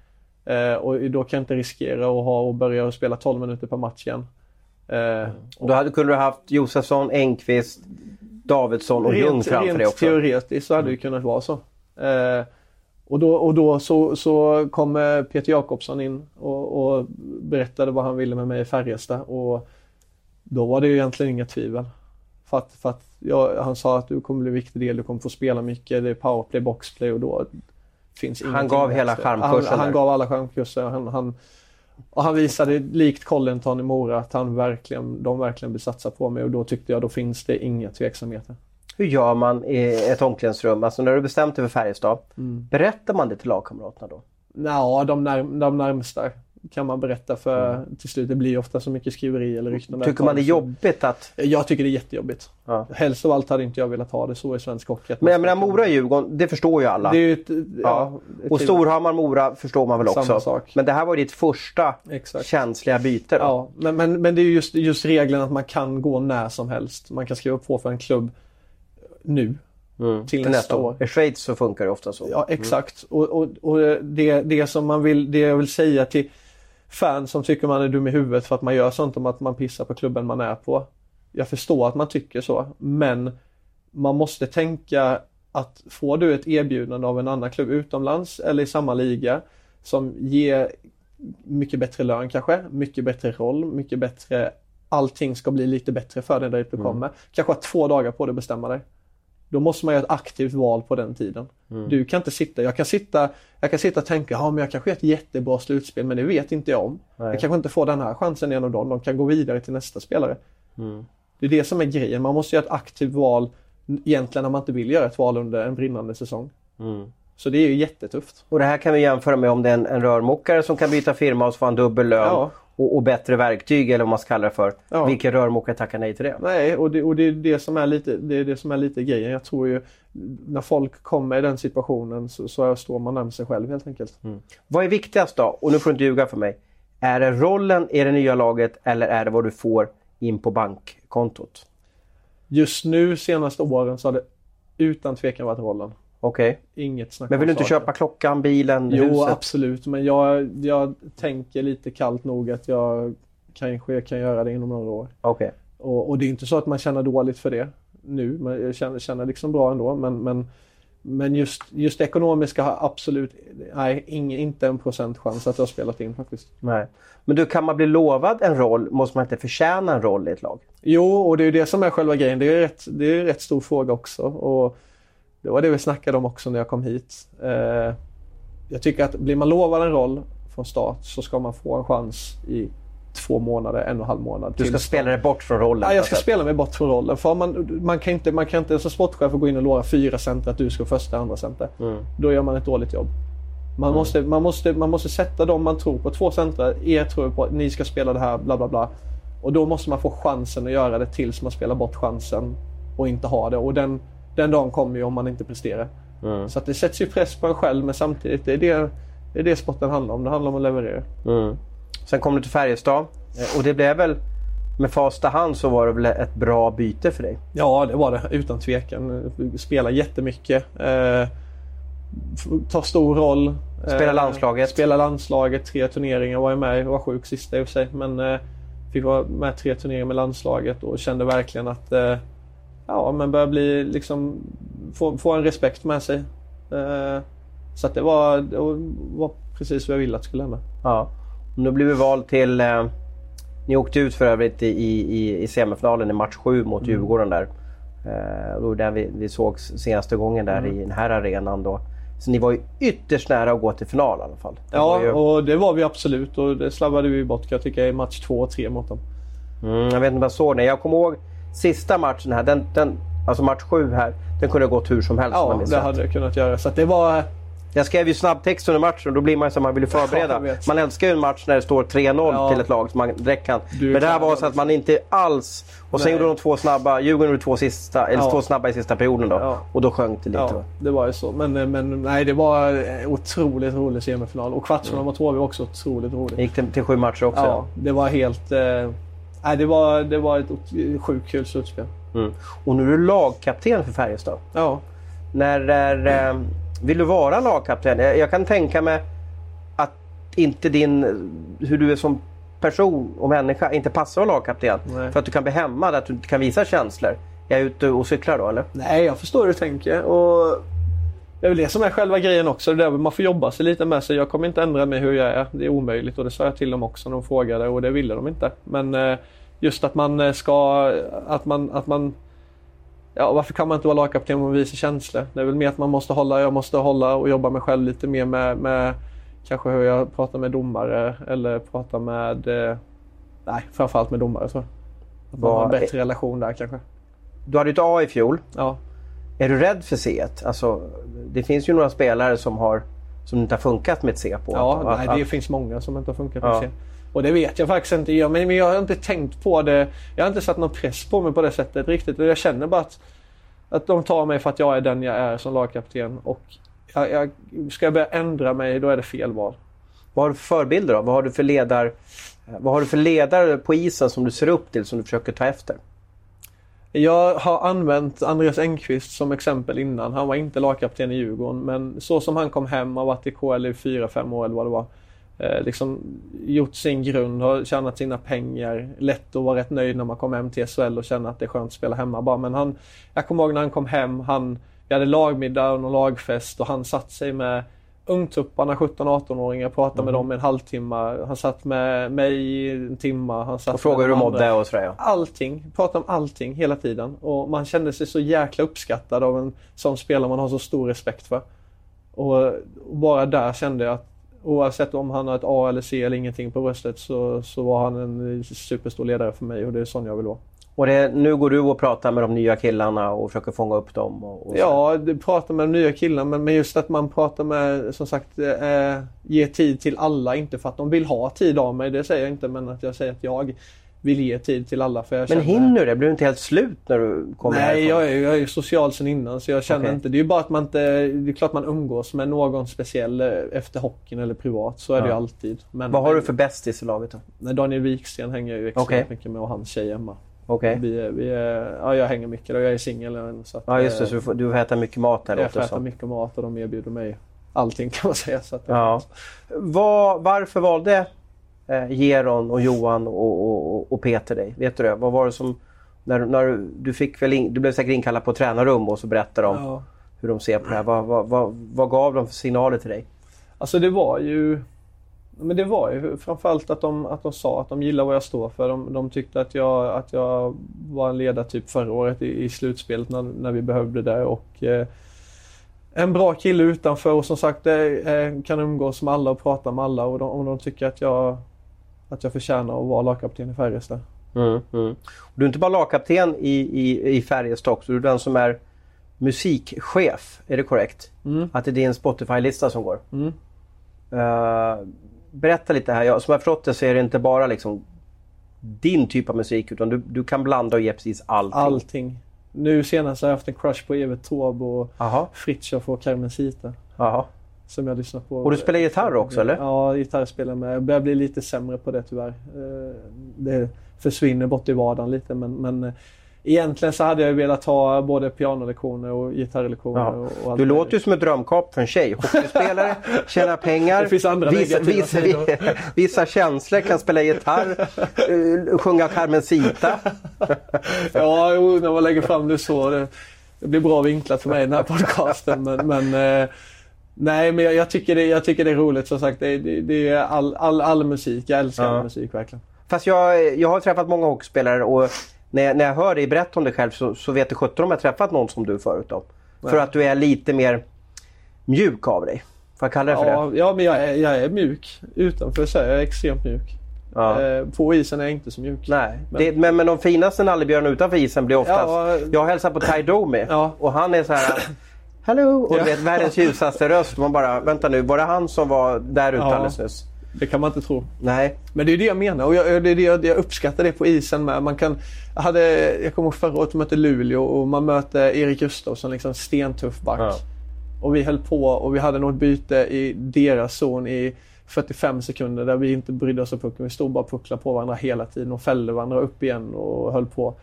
Eh, och då kan jag inte riskera att ha och börja spela 12 minuter per match igen. Eh, Då hade, kunde du haft Josefsson, Engqvist, Davidsson och Ljung framför rent dig också. teoretiskt så hade det kunnat vara så. Eh, och då, och då så, så kom eh, Peter Jakobsson in och, och berättade vad han ville med mig i Färjestad och då var det ju egentligen inga tvivel. För att, för att jag, han sa att du kommer bli en viktig del, du kommer få spela mycket, det är powerplay, boxplay och då finns Han gav hela charmkursen Han, han gav alla charmkurser. Han, han, och han visade likt Collenton i Mora att han verkligen, de verkligen vill satsa på mig och då tyckte jag då finns det inga tveksamheter. Hur gör man i ett omklädningsrum? Alltså när du bestämt dig för Färjestad. Mm. Berättar man det till lagkamraterna då? Ja, de, när, de närmsta kan man berätta för till slut. Det blir ofta så mycket skriveri eller rykten. Tycker man det är jobbigt att... Jag tycker det är jättejobbigt. Ja. Helst av allt hade inte jag velat ha det så i svensk hockey. Men jag menar Mora-Djurgården, det förstår ju alla. Det är ett, ja, Ja. ett Och Storhammar-Mora förstår man väl Samma också. sak. Men det här var ditt första Exakt. känsliga byte då. Ja, men, men, men det är ju just, just regeln att man kan gå när som helst. Man kan skriva på för en klubb nu. Mm. Till nästa år. I Schweiz så funkar det ofta så. Ja, exakt. Och, och, och det, det som man vill, det jag vill säga till fans som tycker man är dum i huvudet för att man gör sånt om att man pissar på klubben man är på. Jag förstår att man tycker så, men man måste tänka att får du ett erbjudande av en annan klubb utomlands eller i samma liga som ger mycket bättre lön kanske, mycket bättre roll, mycket bättre allting ska bli lite bättre för dig där du kommer. Mm. Kanske ha två dagar på dig att bestämma dig. Då måste man göra ett aktivt val på den tiden. Mm. Du kan inte sitta, jag kan sitta, jag kan sitta och tänka, ja men jag kanske gör ett jättebra slutspel men det vet inte jag om. Nej. Jag kanske inte får den här chansen genom dem, de kan gå vidare till nästa spelare. Mm. Det är det som är grejen, man måste göra ett aktivt val egentligen när man inte vill göra ett val under en brinnande säsong. Mm. Så det är ju jättetufft. Och det här kan vi jämföra med om det är en, en rörmokare som kan byta firma och få en dubbel lön. Ja och, och, bättre verktyg eller vad man ska kalla det för. Ja. Vilken rörmokare tackar nej till det? Nej, och det, och det är det som är lite, det är det som är lite grejen. Jag tror ju när folk kommer i den situationen så, så står man med sig själv helt enkelt. Mm. Vad är viktigast då? Och nu får du inte ljuga för mig. Är det rollen i det nya laget eller är det vad du får in på bankkontot? Just nu senaste åren så har det utan tvekan varit rollen. Okej. Okay. Inget snack Men vill du inte köpa klockan, bilen, jo, huset? Jo, absolut. Men jag, jag tänker lite kallt nog att jag kanske kan göra det inom några år. Okej. Okay. Och, och, det är inte så att man känner dåligt för det nu. Men jag känner, känner liksom bra ändå. Men, men, men just, just ekonomiska har absolut, nej, ing, inte en procent chans att jag har spelat in faktiskt. Nej. Men du, kan man bli lovad en roll, måste man inte förtjäna en roll i ett lag? Jo, och det är det som är själva grejen. Det är, rätt, det är en rätt stor fråga också. Och det var det vi snackade om också när jag kom hit. Eh, jag tycker att blir man lovad en roll från start så ska man få en chans i två månader, en och en halv månad. Du ska spela dig bort från rollen? Ja, jag ska spela mig bort från rollen. För man, man, kan inte, man kan inte som sportchef gå in och lova fyra center att du ska första andra center. Mm. Då gör man ett dåligt jobb. Man, mm. måste, man, måste, man måste sätta dem man tror på. Två centrar, er tror på, ni ska spela det här, bla bla bla. Och då måste man få chansen att göra det tills man spelar bort chansen och inte ha det. Och den, den dagen kommer ju om man inte presterar. Mm. Så att det sätts ju press på en själv men samtidigt det är det, det är det sporten handlar om. Det handlar om att leverera. Mm. Sen kom du till Färjestad eh, och det blev väl med fasta hand så var det väl ett bra byte för dig? Ja det var det utan tvekan. Spela jättemycket. Eh, ta stor roll. Spela eh, landslaget? Spela landslaget. Tre turneringar var jag med i. Var sjuk sista i och för sig. Men eh, fick vara med tre turneringar med landslaget och kände verkligen att eh, ja, men börjar bli liksom få, få en respekt med sig. Eh, så att det var, det var precis vad jag ville att det skulle hända. Ja. Nu blir vi vald till... Eh, ni åkte ut för övrigt i, i, i semifinalen i match 7 mot mm. Djurgården där. Eh, var den vi, vi såg senaste gången där mm. i den här arenan då. Så ni var ju ytterst nära att gå till final i alla fall. Det ja, ju... och det var vi absolut och det slarvade vi bort kan jag tycka i match 2 och 3 mot dem. Mm, jag vet inte om jag såg det. Jag kommer ihåg sista matchen här, den, den, alltså match 7 här, den kunde ha gått hur som helst. Ja, det hade det kunnat göra. Så det var... Jag skrev ju snabbtext under matchen och då blir man som man vill <laughs> förbereda. Ja, man älskar ju en match när det står 3-0 ja. till ett lag som man direkt kan. Men det här var så att man inte alls... Och sen Nej. gjorde de två snabba, Djurgården gjorde två, sista, eller ja. två snabba i sista perioden då. Och då sjönk det lite. Ja, det var ju så. Men, men nej, det var otroligt rolig semifinal. Och kvartsfinal mot HV också otroligt roligt. Gick till, till sju matcher också. Ja, det var helt... Eh, nej, det var, det var ett sjukt kul slutspel. Mm. Och nu är du lagkapten för Färjestad. Ja. När är, eh, vill du vara lagkapten? Jag, jag, kan tänka mig att inte din, hur du är som person och människa inte passar att vara lagkapten. Nej. För att du kan bli hämmad, att du inte kan visa känslor. Är jag ute och cyklar då eller? Nej, jag förstår hur du tänker. Och det är väl det som är själva grejen också. Det där man får jobba sig lite med sig. Jag kommer inte ändra mig hur jag är. Det är omöjligt och det sa jag till dem också när de frågade och det ville de inte. Men eh, just att man eh, ska, att man, att man Ja, varför kan man inte vara lagkapten om man visar känslor? Det är väl mer att man måste hålla, jag måste hålla och jobba mig själv lite mer med, med kanske hur jag pratar med domare eller pratar med, eh, nej framförallt med domare så. Att man har en bättre relation där kanske. Du hade ett A i fjol. Ja. Är du rädd för C? Alltså, det finns ju några spelare som har som inte har funkat med ett C på. Ja, att, nej, det att, finns många som inte har funkat med ja. C. Och det vet jag faktiskt inte. Jag, men jag har inte tänkt på det. Jag har inte satt någon press på mig på det sättet riktigt. Jag känner bara att, att de tar mig för att jag är den jag är som lagkapten. Och jag, jag, ska jag börja ändra mig, då är det fel val. Vad har du för förebilder då? Vad har du för ledare vad har du för ledare på isen som du ser upp till, som du försöker ta efter? Jag har använt Andreas Engqvist som exempel innan. Han var inte lagkapten i Djurgården men så som han kom hem och varit i KL i 4-5 år eller vad det var. Eh, liksom gjort sin grund, har tjänat sina pengar. Lätt att vara rätt nöjd när man kommer hem till SHL och känna att det är skönt att spela hemma bara. Men han, jag kommer ihåg när han kom hem, han, vi hade lagmiddag och lagfest och han satt sig med ungtupparna, 17-18-åringar, pratade med dem i en halvtimme. Han satt med mig i en timme. Han satt Och frågade hur du mådde och sådär ja. Allting. Pratade om allting hela tiden. Och man kände sig så jäkla uppskattad av en sån spelare man har så stor respekt för. Och bara där kände jag att oavsett om han har ett A eller C eller ingenting på bröstet så, så var han en superstor ledare för mig och det är sån jag vill vara. Och det, nu går du och pratar med de nya killarna och försöker fånga upp dem. Och, och. Ja, det pratar med de nya killarna men, men just att man pratar med, som sagt, eh, ge tid till alla. Inte för att de vill ha tid av mig, det säger jag inte. Men att jag säger att jag vill ge tid till alla. För jag Men känner, hinner du det? Blir du inte helt slut när du kommer Nej, härifrån? jag är, jag är social sen innan så jag känner Okej. inte. Det är ju bara att man inte... Det är klart man umgås med någon speciell eh, efter hockeyn eller privat. Så är det ju Ja. alltid. Men, Vad har du för bästis i laget då? Nej, Daniel Wiksten hänger jag ju extremt Okej. mycket med och hans tjej Emma. Okej. Vi, är- vi är, ja, jag hänger mycket och jag är singel så Ja just det, eh, så du får, du får äta mycket mat här Jag får äta som. mycket mat och de erbjuder mig allting <laughs> kan man säga. Så att, Ja. Vad- varför valde eh, Geron och Johan och, och, och Peter dig? Vet du det? Vad var det som... När, när du, fick väl in, du blev säkert inkallad på tränarrum och så berättade de Ja. hur de ser på det här. Vad, vad, vad, vad gav de för signaler till dig? Alltså det var ju men det var ju framförallt att de, att de sa att de gillar vad jag står för. De, de tyckte att jag, att jag var en ledartyp förra året i, i slutspelet när, när vi behövde det. Och, eh, en bra kille utanför och som sagt eh, kan umgås med alla och prata med alla och de, och de tycker att jag, att jag förtjänar att vara lagkapten i Färjestad. Mm, mm. Du är inte bara lagkapten i, i, i Färjestad också, du är den som är musikchef. Är det korrekt? Mm. Att det är din Spotify-lista som går? Eh, berätta lite här. Jag, som jag förstått det så är det inte bara liksom din typ av musik utan du, du kan blanda och ge precis allting. Allting. Nu senast har jag haft en crush på Evert Taube och Fritiof och Carmencita. jaha. Som jag lyssnar på. Och du spelar gitarr också, eller? Ja, gitarr spelar jag med. Jag börjar bli lite sämre på det tyvärr. Eh, Det försvinner bort i vardagen lite men, men eh, egentligen så hade jag velat ha både pianolektioner och gitarrlektioner. Ja. Och, och Du låter ju som ett drömkap för en tjej. Hockeyspelare, <laughs> tjäna pengar, Det finns andra visa, sidor. <laughs> visa känslor, kan spela gitarr, eh, sjunga Carmencita. <laughs> Ja, jo, när man lägger fram det så. Det, det blir bra vinklat för mig i den här podcasten. Men, men eh, nej, men jag, jag, tycker det, jag tycker det är roligt. Som sagt, det, det, det är all, all, all musik. Jag älskar Ja. all musik verkligen. Fast jag, jag har träffat många hockeyspelare och när jag, när jag hör dig berätta om dig själv så, så vet du sjutton om jag träffat någon som du förut då. För att du är lite mer mjuk av dig. Får jag kalla det för det? Ja, ja, men jag är, jag är mjuk. Utanför så är jag extremt mjuk. Ja. Eh, på isen är jag inte så mjuk. Nej, Men- det, men, men de finaste nallebjörnarna utanför isen blir oftast... Ja. Jag hälsar på Ty Domi Ja. och han är så här... Hello! Och Ja. vet världens ljusaste röst. Man bara, vänta nu, var det han som var där ute Ja. alldeles nyss? Det kan man inte tro. Nej. Men det är det jag menar och jag, det är det jag, jag uppskattar det på isen med. Man kan, jag, hade, jag kommer ihåg förra året mötte Luleå och man möter Erik Gustafsson, liksom stentuff back. Ja. Och vi höll på och vi hade något byte i deras zon i 45 sekunder där vi inte brydde oss om pucken. Vi stod bara och pucklade på varandra hela tiden och fällde varandra upp igen och höll på.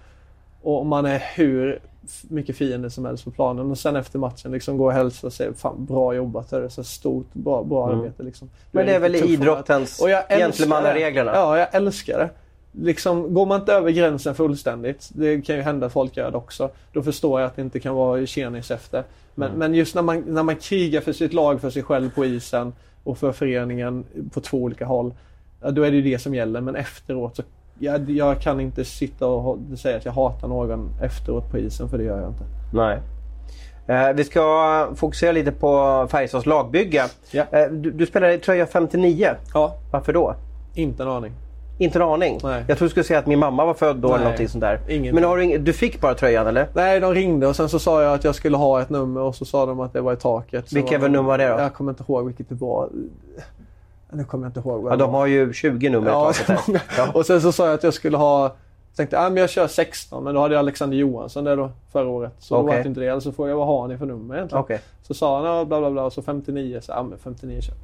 Och man är hur mycket fiender som helst på planen och sen efter matchen liksom gå och hälsa och säga fan bra jobbat, det är så stort, bra, bra Mm. arbete liksom. Men det är väl idrottens och jag älskar gentlemannareglerna? Ja, jag älskar det. Liksom, går man inte över gränsen fullständigt, det kan ju hända att folk gör det också, då förstår jag att det inte kan vara tjenis efter. Men, Mm. men just när man, när man krigar för sitt lag, för sig själv på isen och för föreningen på två olika håll, då är det ju det som gäller. Men efteråt så jag, jag kan inte sitta och säga att jag hatar någon efteråt på isen, för det gör jag inte. Nej. Eh, vi ska fokusera lite på Färjestads lagbygge. Ja. Eh, du, du spelar i tröja 59. Ja, Varför då? inte en aning. Inte en aning. Nej. Jag tror du skulle säga att min mamma var född då eller Nej, någonting sånt där. ingenting. Men har du, du fick bara tröjan eller? Nej, de ringde och sen så sa jag att jag skulle ha ett nummer och så sa de att det var i taket. Var nummer var det då? Jag kommer inte ihåg vilket det var. Nu kommer jag inte ihåg vad Ja, de har ju 20 nummer Ja. <laughs> Ja. Och sen så sa jag att jag skulle ha... Jag tänkte att men jag kör 16 men då hade jag Alexander Johansson där då förra året. Så då Okej. var det inte det. Alltså får jag vad har ni för nummer egentligen? Okej. Så sa han ja, bla bla bla och så 59. Så ja men 59 kör.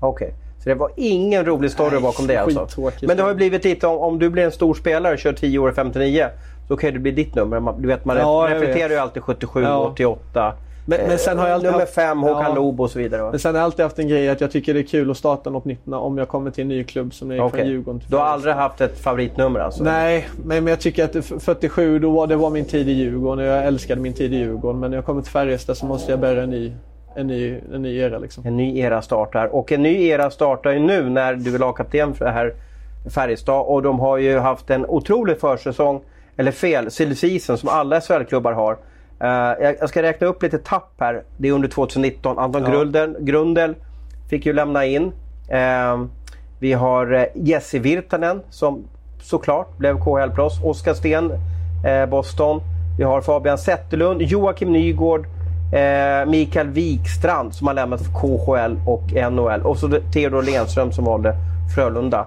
Okej. Så det var ingen rolig story Nej, bakom det alltså? Men det har ju blivit lite om, om du blir en stor spelare och kör 10 år 59 så kan det bli ditt nummer. Du vet man Ja, reflekterar vet. ju alltid 77, Ja. 88. Men, men sen har jag alltid nummer haft- fem, Håkan Ja. Loob och så vidare. va? Men sen har jag alltid haft en grej att jag tycker det är kul att starta något nytt om jag kommer till en ny klubb som gick Okej. från Djurgården Du har aldrig haft ett favoritnummer alltså? Nej, men, jag tycker att det- 47 då var, det var min tid i Djurgården och jag älskade min tid i Djurgården. Men när jag kommer till Färjestad så måste jag börja en ny, en ny, en ny era liksom. En ny era startar. Och en ny era startar ju nu när du är lagkapten för det här Färjestad. Och de har ju haft en otrolig försäsong. Eller fel, silly som alla SHL-klubbar har. Eh, jag, ska räkna upp lite tapp här. Det är under 2019. Anton Ja. Grundel, Grundel fick ju lämna in. Eh, vi har eh, Jesse Virtanen som såklart blev KHL-proffs. Oskar Sten, Boston. Vi har Fabian Zetterlund, Joakim Nygård, Mikael Wikstrand som har lämnat för KHL och NHL. Och så Theodor Lenström som valde Frölunda.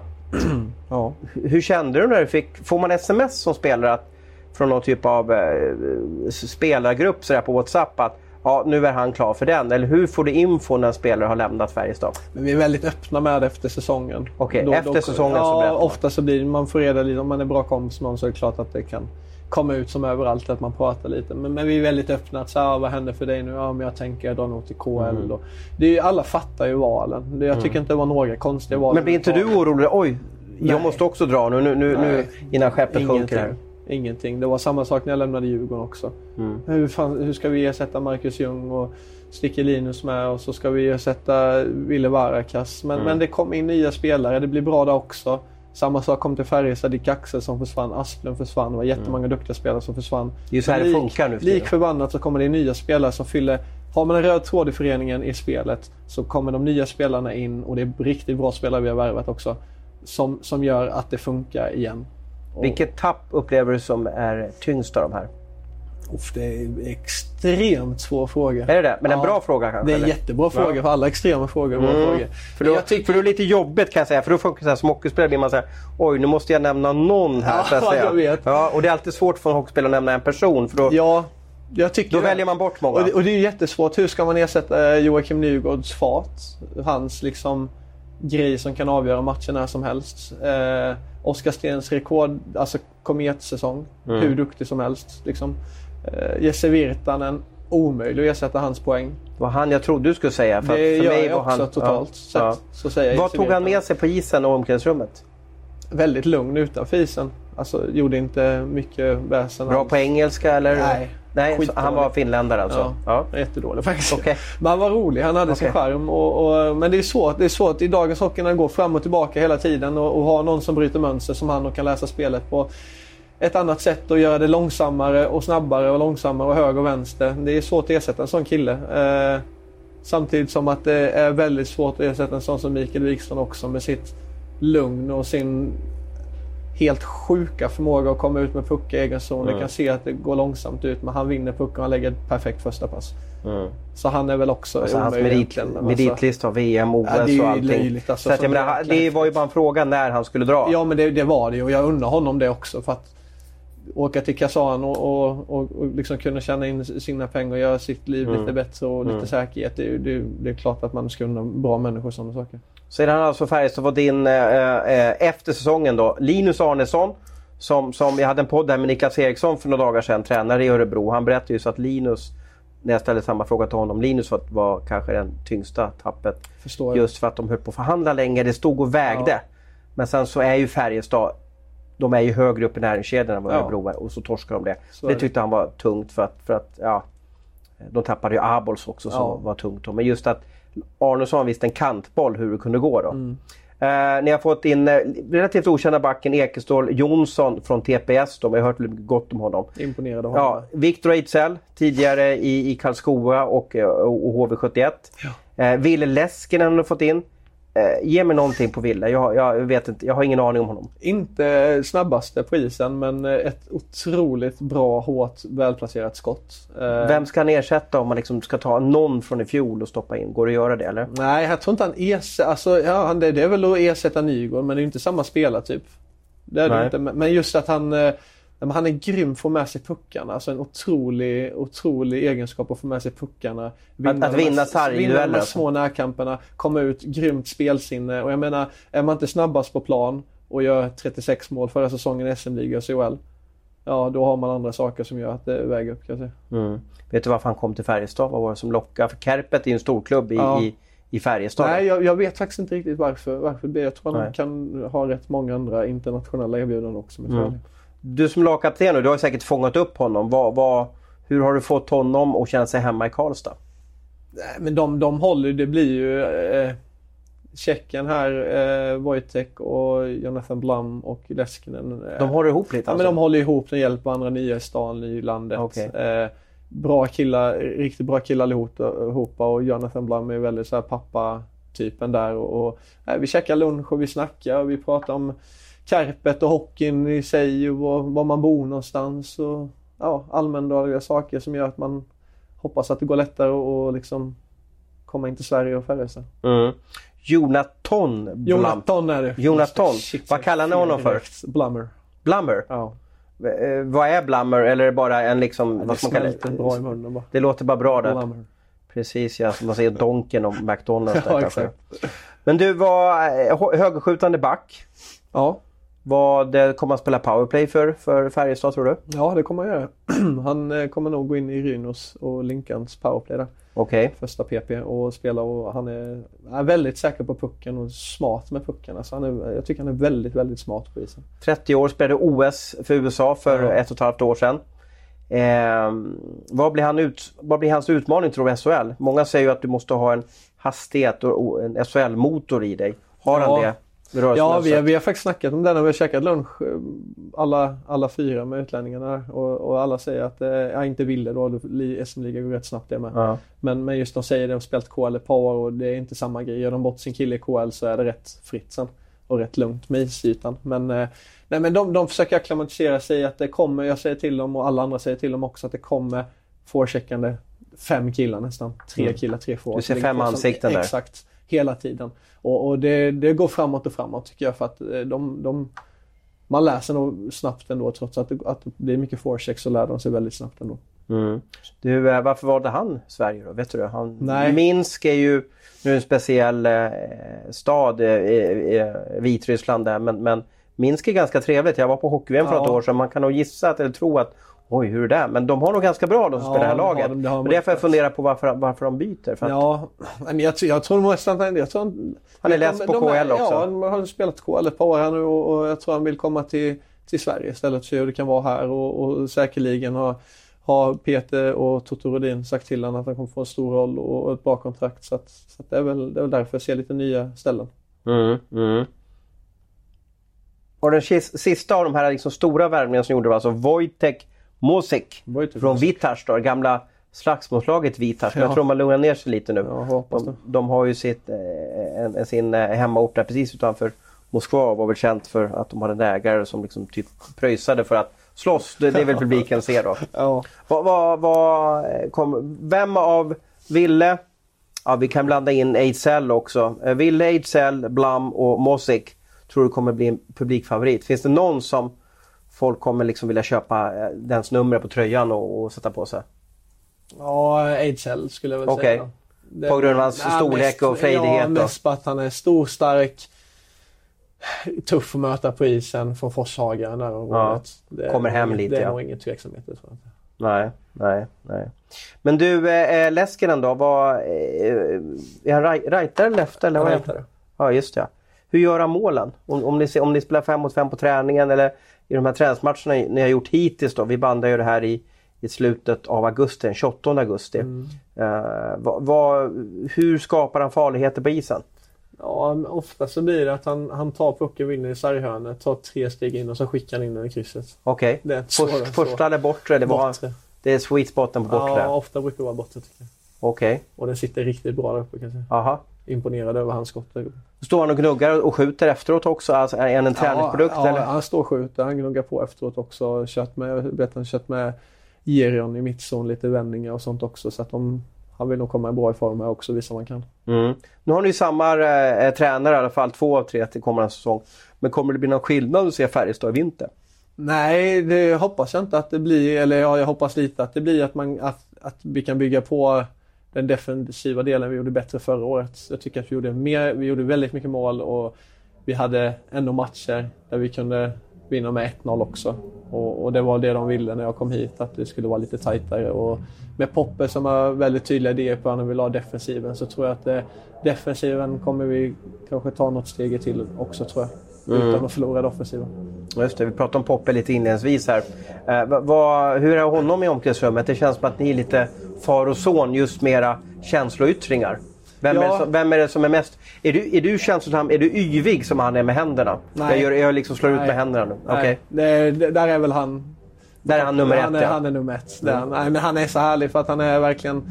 Ja. Hur- Hur kände du när du fick... Får man sms som spelare att, från någon typ av eh, spelargrupp så där på WhatsApp att ja, nu är han klar för den? Eller hur får du info när en spelare har lämnat Färjestad? Men vi är väldigt öppna med det efter säsongen. Okej, efter säsongen så ja, berättar man. ofta så blir man får reda lite, om man är bra kompis med någon så är det klart att det kan komma ut som överallt att man pratar lite. Men, men vi är väldigt öppna. Att, så här, "Ah, vad händer för dig nu? Ja, men jag tänker jag drar nog till KL. Mm. Och, det är, ju- alla fattar ju valen. Det, jag tycker inte det var några konstiga val. Men blir inte du orolig? Oj, jag Nej. måste också dra nu, nu, nu, nu innan skeppet sjunker här. Ingenting. Det var samma sak när jag lämnade Djurgården också. Mm. Hur, fan, hur ska vi ersätta Marcus Ljung och sticker Linus med och så ska vi ersätta Ville Varakas. Men, Mm. men det kom in nya spelare. Det blir bra där också. Samma sak kom till Färjestad. Dick Axelsson försvann. Asplund försvann. Det var jättemånga duktiga spelare som försvann. Det är så här det Lik- funkar nu. Lik förbannat så kommer det nya spelare som fyller... Har man en röd tråd i föreningen i spelet så kommer de nya spelarna in och det är riktigt bra spelare vi har värvat också. Som, som gör att det funkar igen. Och- Vilket tapp upplever du som är tyngst av de här? Uff, det är en extremt svår fråga. Är det det? Men en Ja. bra fråga kanske? Det är en eller? jättebra fråga för alla extrema frågor. är Bra Mm. frågor. För då, tycker, för då är det lite jobbigt kan jag säga. För då funkar det så här som hockeyspelare blir man så här, oj nu måste jag nämna någon här. Ja, så jag <laughs> vet. Ja, och det är alltid svårt för en hockeyspelare att nämna en person. För då, ja, jag tycker då väljer man bort många. Och det, och det är jättesvårt. Hur ska man ersätta eh, Joakim Nygårds fart? Hans liksom grej som kan avgöra matchen när som helst. Eh, Oskar Stens rekord, alltså kometsäsong. Mm. Hur duktig som helst. Liksom. Eh, Jesse Virtanen, omöjlig att ersätta hans poäng. Det var han jag trodde du skulle säga. För, det för gör mig jag var också han, totalt ja, sett. Så säger jag Vad tog han med sig på isen och omklädningsrummet? Väldigt lugn utanför isen. Alltså gjorde inte mycket väsen Bra på engelska eller? Nej, Nej skitdålig. han var finländare alltså? Ja. Ja. Jättedålig faktiskt. Okej. Men han var rolig, han hade sin Okej. charm. Och, och, men det är svårt. Det är svårt i dagens hockey när det går fram och tillbaka hela tiden och, och ha någon som bryter mönster som han och kan läsa spelet på ett annat sätt och göra det långsammare och snabbare och långsammare och höger och vänster. Det är svårt att ersätta en sån kille. Eh, samtidigt som att det är väldigt svårt att ersätta en sån som Mikael Wikström också med sitt lugn och sin helt sjuka förmåga att komma ut med puck i egen zon. Mm. Du kan se att det går långsamt ut men han vinner pucken och han lägger ett perfekt första pass. Mm. Så han är väl också Alltså, hans omöjlig merit, alltså- meritlista av VM, OS Ja, det är ju och allting. löjligt, alltså, så att, jag menar, det var ju bara en fråga när han skulle dra. Ja men det, det var det ju och jag undrar honom det också för att åka till Kazan och, och, och, och liksom kunna tjäna in sina pengar och göra sitt liv Mm. lite bättre och lite Mm. säkerhet. Det, det, det är klart att man ska undra bra människor sådana saker. Sedan alltså Färjestad fått in eh, eh, efter säsongen då Linus Arnesson. Som, som jag hade en podd där med Niklas Eriksson för några dagar sedan, tränare i Örebro. Han berättade ju så att Linus, när jag ställde samma fråga till honom, Linus var, var kanske den tyngsta tappet. Förstår. Just för att de höll på att förhandla länge, det stod och vägde. Ja. Men sen så är ju Färjestad, de är ju högre upp i näringskedjan än vad Ja. Örebro är och så torskar de det. Så det. tyckte han var tungt för att, för att ja, de tappade ju Abols också som Ja. var tungt. då. Men just att Arnesson visste en kantboll hur det kunde gå då. Mm. Eh, ni har fått in eh, relativt okända backen Ekestål Jonsson från TPS. De har hört gott om honom. Imponerad av honom. Ja, Viktor Ejdsell tidigare i, i Karlskoga och, eh, och, och HV71. Eh, Ville Leskinen har fått in. Eh, ge mig någonting på Ville. Jag, jag vet inte, jag har ingen aning om honom. Inte snabbaste på isen men eh, ett otroligt bra, hårt, välplacerat skott. Eh, Vem ska han ersätta om man liksom ska ta någon från i fjol och stoppa in? Går det att göra det eller? Nej, jag tror inte han ersätter... Alltså, ja, han- det, är väl att ersätta Nygård men det är inte samma spelartyp. Det är det Nej. inte. Men men just att han... men Han är grym på att få med sig puckarna. Alltså en otrolig, otrolig egenskap att få med sig puckarna. att de här- vinna sargdueller Vinna de små närkamperna. Komma ut, grymt spelsinne. Och jag menar, är man inte snabbast på plan och gör 36 mål förra säsongen i SM-liga och CHL. ja, då har man andra saker som gör att det väger upp kan jag säga. Mm. Vet du varför han kom till Färjestad? Vad var det som lockade? För Kärpet är ju en storklubb i, Ja. i, i Färjestad. Nej, jag, jag vet faktiskt inte riktigt varför. varför det. Jag tror Nej. han kan ha rätt många andra internationella erbjudanden också. Med Mm. mm. Du som lagkapten nu, du har säkert fångat upp honom. Vad, vad, hur har du fått honom att känna sig hemma i Karlstad? Nej, men de, de håller Det blir ju eh, Tjecken här, eh, Wojtek och Jonathan Blum och Leskinen. Eh, De håller ihop lite ja, alltså? men de håller ihop, de hjälper andra nya i stan, i landet. Okej. Eh, bra killar, riktigt bra killar allihopa och Jonathan Blum är väldigt så här pappa-typen där. Och, och, eh, vi käkar lunch och vi snackar och vi pratar om Kärpet och hockeyn i sig och var, var man bor någonstans. Och, ja, allmändagliga saker som gör att man hoppas att det går lättare att liksom komma in till Sverige och Färjestad. Mm. Jonathan Blum. Jonathan är det. Jonathan. Shit, Vad kallar ni honom för? Blummer. Blummer. Ja. Eh, vad är Blummer? Eller är det bara en liksom... Det vad ska man smälter bra i munnen bara. Det låter bara bra. Blummer. Precis ja, som man säger Donken och <laughs> McDonalds. där Ja. Men du var eh, hö- högerskjutande back. Ja. Vad kommer han spela powerplay för, för Färjestad tror du? Ja, det kommer han göra. <clears throat> Han eh, kommer nog gå in i Rynos och Linkans powerplay där. Okej. Första PP och spela och han är, är väldigt säker på pucken och smart med pucken. Alltså han är, jag tycker han är väldigt, väldigt smart på isen. 30 år, spelade OS för USA för Ja. ett och ett halvt år sedan. Eh, vad, blir han ut, vad blir hans utmaning tror du i SHL? Många säger ju att du måste ha en hastighet och, en SHL-motor i dig. Har han Ja. det? Ja, vi har, vi har faktiskt snackat om det när vi har käkat lunch. eh, Alla, alla fyra med utlänningarna och, och alla säger att eh, jag inte vill det då. Li- SM-liga går rätt snabbt det med. Ja. Men, men just de säger det, de har spelat KL ett par år och det är inte samma grej. Gör de bort sin kille i KL så är det rätt fritt sen. Och rätt lugnt med isytan. Men, eh, nej, men de, de försöker acklimatisera sig att det kommer, jag säger till dem och alla andra säger till dem också att det kommer forecheckande fem killar nästan. Tre Mm. killar, tre forwards. Du ser fem ansikten där. Exakt. Hela tiden. Och, och det, det går framåt och framåt tycker jag för att eh, de, de man lär sig nog snabbt ändå trots att det, att det är mycket forecheck så lär de sig väldigt snabbt ändå. Mm. Du, eh, varför valde han Sverige då? Vet du det? Han, Nej. Minsk är ju nu en speciell eh, stad eh, i, i Vitryssland där men, men Minsk är ganska trevligt. Jag var på hockey-VM för Ja. ett år sedan. Man kan nog gissa att, eller tro att Oj, hur är det? Men de har nog ganska bra de som Ja, spelar det här laget. de, det har och de därför jag funderar på varför, varför de byter. För att, Ja, men jag, tror- jag tror nästan att jag tror han, är de- på de KL också. Ja, han har spelat KL ett par år här nu och, och jag tror han vill komma till, till Sverige istället för hur det kan vara här och, och säkerligen har, har Peter och Toto Rodin sagt till honom att han kommer få en stor roll och, och ett bra kontrakt. Så, att, så att det, är väl, det är väl därför jag ser lite nya ställen. Mm, mm. Och den sis- sista av de här liksom stora värvningarna som gjorde var alltså Wojtek Mosik Wojtek från då, gamla slagsmålslaget Vitars. Men Ja. jag tror man lugnar ner sig lite nu. Ja. De, de har ju sitt, eh, sin eh, hemmaort där precis utanför Moskva och var väl känt för att de hade en ägare som liksom typ pröjsade för att slåss. Det, det är väl publiken ser då. <laughs> Ja. Vad, vad, vad eh, kom, vem av Ville, ja vi kan blanda in Ejdsell också. Eh, Ville, Ejdsell, Blam och Mosik tror du kommer bli en publikfavorit. Finns det någon som folk kommer liksom vilja köpa eh, dens nummer på tröjan och, och sätta på sig? Ja, Ejdsell skulle jag väl Okej. säga. Det- På grund av hans storlek mest- och frejdighet Ja, mest på att han är stor, stark, tuff att möta på isen från där. Det är Kommer hem nog- lite, Det är ja. nog ingen tveksamhet, det tror jag inte. Nej, nej, nej. Men du, eh, Leskinen då? Vad, eh, är han right- rightare eller left? Eller vad är. Ja, just det. Hur gör han målen? Om, om, ni, om ni spelar fem mot fem på träningen eller i de här träningsmatcherna ni har gjort hittills då. Vi bandar ju det här i, i slutet av augusti, den 28 augusti. Mm. Eh, vad, vad, hur skapar han farligheter på isen? Ja, ofta så blir det att han, han tar pucken, vinner i sarghörnet, tar tre steg in och så skickar han in den i krysset. Okej. Det Först, så. första eller bortre? Eller vad? Bortre. Det är sweet spoten på bortre? Ja, ofta brukar det vara bortre tycker jag. Okej. Och den sitter riktigt bra där uppe kan jag säga. Aha. Imponerad över hans skott. där. Står han och gnuggar och skjuter efteråt också? Alltså, är han en träningsprodukt? Ja, ja, han står och skjuter. Han gnuggar på efteråt också. Kört med, vet han kört med Gerion i mittzon, lite vändningar och sånt också. Så att de, han vill nog komma i bra form här också, visa man kan. Mm. Nu har ni samma eh, tränare i alla fall, två av tre till kommande säsong. Men kommer det bli någon skillnad att se Färjestad i vinter? Nej, det hoppas jag inte att det blir. Eller ja, jag hoppas lite att det blir att, man, att, att vi kan bygga på den defensiva delen vi gjorde bättre förra året. Jag tycker att vi gjorde, mer, vi gjorde väldigt mycket mål och vi hade ändå matcher där vi kunde vinna med 1-0 också. Och, och, det var det de ville när jag kom hit, att det skulle vara lite tajtare. Och med Poppe som har väldigt tydliga idéer på hur han vill ha defensiven så tror jag att det, defensiven kommer vi kanske ta något steg till också tror jag. Mm. Utan att förlora offensiven. Just det, vi pratade om Poppe lite inledningsvis här. Eh, vad, hur är honom i omklädningsrummet? Det känns som att ni är lite far och son just med era känsloyttringar. Vem, ja. är som, vem, är det som är mest... Är du, är du känslosam, är du yvig som han är med händerna? Nej. Jag, gör, jag liksom slår Nej. ut med händerna nu. Nej. Okay. Det, det, där är väl han. Där är han nummer han ett är, ja. Han är nummer ett. Mm. Nej, men han är så härlig för att han är verkligen...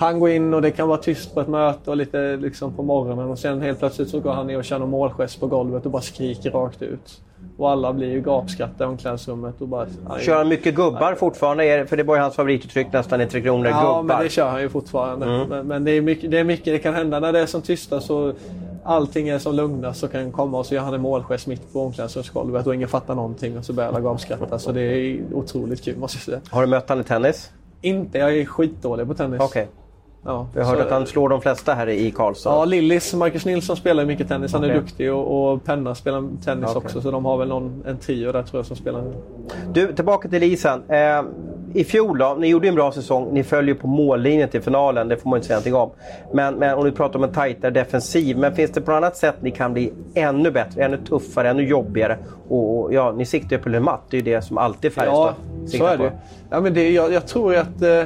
Han går in och det kan vara tyst på ett möte och lite liksom på morgonen och sen helt plötsligt så går han ner och känner målgest på golvet och bara skriker rakt ut. Och alla blir ju gapskratta i omklädningsrummet. Och bara, kör han mycket gubbar fortfarande? För det var ju hans favorituttryck nästan i Tre Kronor. Ja, gubbar. men det kör han ju fortfarande. Mm. Men, men, det, är mycket, det är mycket det kan hända när det är som tystast. Så allting är som lugnast så kan han komma och så gör han en målgest mitt på omklädningsrumsgolvet och ingen fattar någonting och så börjar alla gapskratta. Så det är otroligt kul måste jag säga. Har du mött honom i tennis? Inte, jag är skitdålig på tennis. Okay. Ja, jag hörde så, att han slår de flesta här i Karlstad. Ja, Lillis, Marcus Nilsson spelar mycket tennis. Han är okay. duktig och, och Penna spelar tennis okay. också. Så de har väl någon, en trio där tror jag som spelar. Du, tillbaka till isen. Eh, I fjol då, ni gjorde en bra säsong. Ni följer på mållinjen till finalen. Det får man inte säga någonting om. Men, men om du pratar om en tajtare defensiv. Men finns det på något annat sätt ni kan bli ännu bättre, ännu tuffare, ännu jobbigare? Och, och ja, ni siktar ju på Le Mat. Det är ju det som alltid Färjestad ja, siktar på. Ja, så är det. Ja, men det, jag, jag tror att... Eh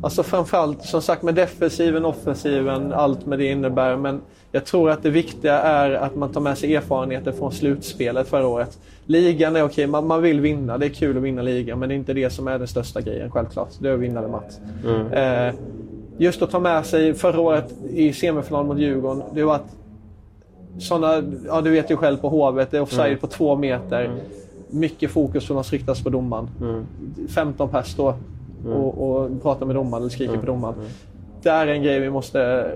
Alltså framförallt som sagt med defensiven, offensiven, allt med det innebär. Men jag tror att det viktiga är att man tar med sig erfarenheter från slutspelet förra året. Ligan är okej, man, man vill vinna. Det är kul att vinna ligan, men det är inte det som är den största grejen självklart. Det är att vinna det match. Mm. Eh, just att ta med sig förra året i semifinal mot Djurgården. Det var att sådana, ja du vet ju själv på Hovet, det är offside mm. på två meter. Mm. Mycket fokus som riktas på domaren. 15 pers då mm. och, och pratar med domaren eller skriker mm. på domaren. Mm. Det är en grej vi måste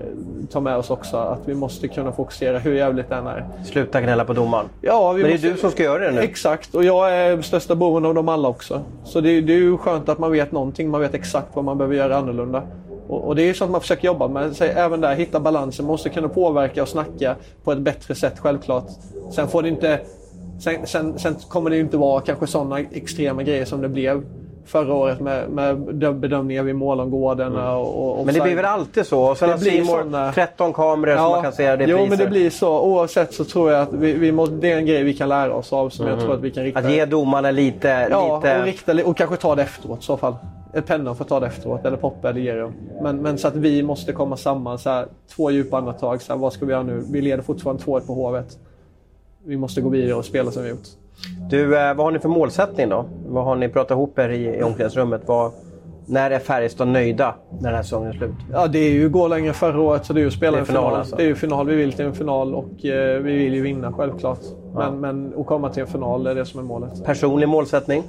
ta med oss också. Att vi måste kunna fokusera hur jävligt den är. Sluta gnälla på domaren. Ja, Men det är måste... du som ska göra det nu. Exakt, och jag är största boven av dem alla också. Så det, det är ju skönt att man vet någonting. Man vet exakt vad man behöver göra annorlunda. Och, och det är sånt man försöker jobba med. Så även där, hitta balansen. Man måste kunna påverka och snacka på ett bättre sätt självklart. Sen får det inte... Sen, sen, sen kommer det inte vara kanske sådana extrema grejer som det blev förra året med, med bedömningar vid målområdena. Mm. Och, och men det blir väl alltid så? Och sen det blir såna... 13 kameror ja, som man kan se det Jo, priser. men det blir så. Oavsett så tror jag att vi, vi måste, det är en grej vi kan lära oss av som mm. jag tror att vi kan rikta. Att ge domarna lite... Ja, lite... Och, rikta, och kanske ta det efteråt i så fall. Pennan får ta det efteråt, eller Poppe eller Geron. Men, men så att vi måste komma samman. Så här, två djupa andetag. Så här, vad ska vi göra nu? Vi leder fortfarande 2-1 på Hovet. Vi måste gå vidare och spela som vi gjort. Du, eh, vad har ni för målsättning då? Vad har ni pratat ihop er i, i omklädningsrummet? Vad, när är Färjestad nöjda när den här säsongen är slut? Ja, det är ju gå än förra året så det är ju att spela en final. final. Alltså. Det är ju final. Vi vill till en final och eh, vi vill ju vinna självklart. Men, ja. men att komma till en final är det som är målet. Personlig målsättning?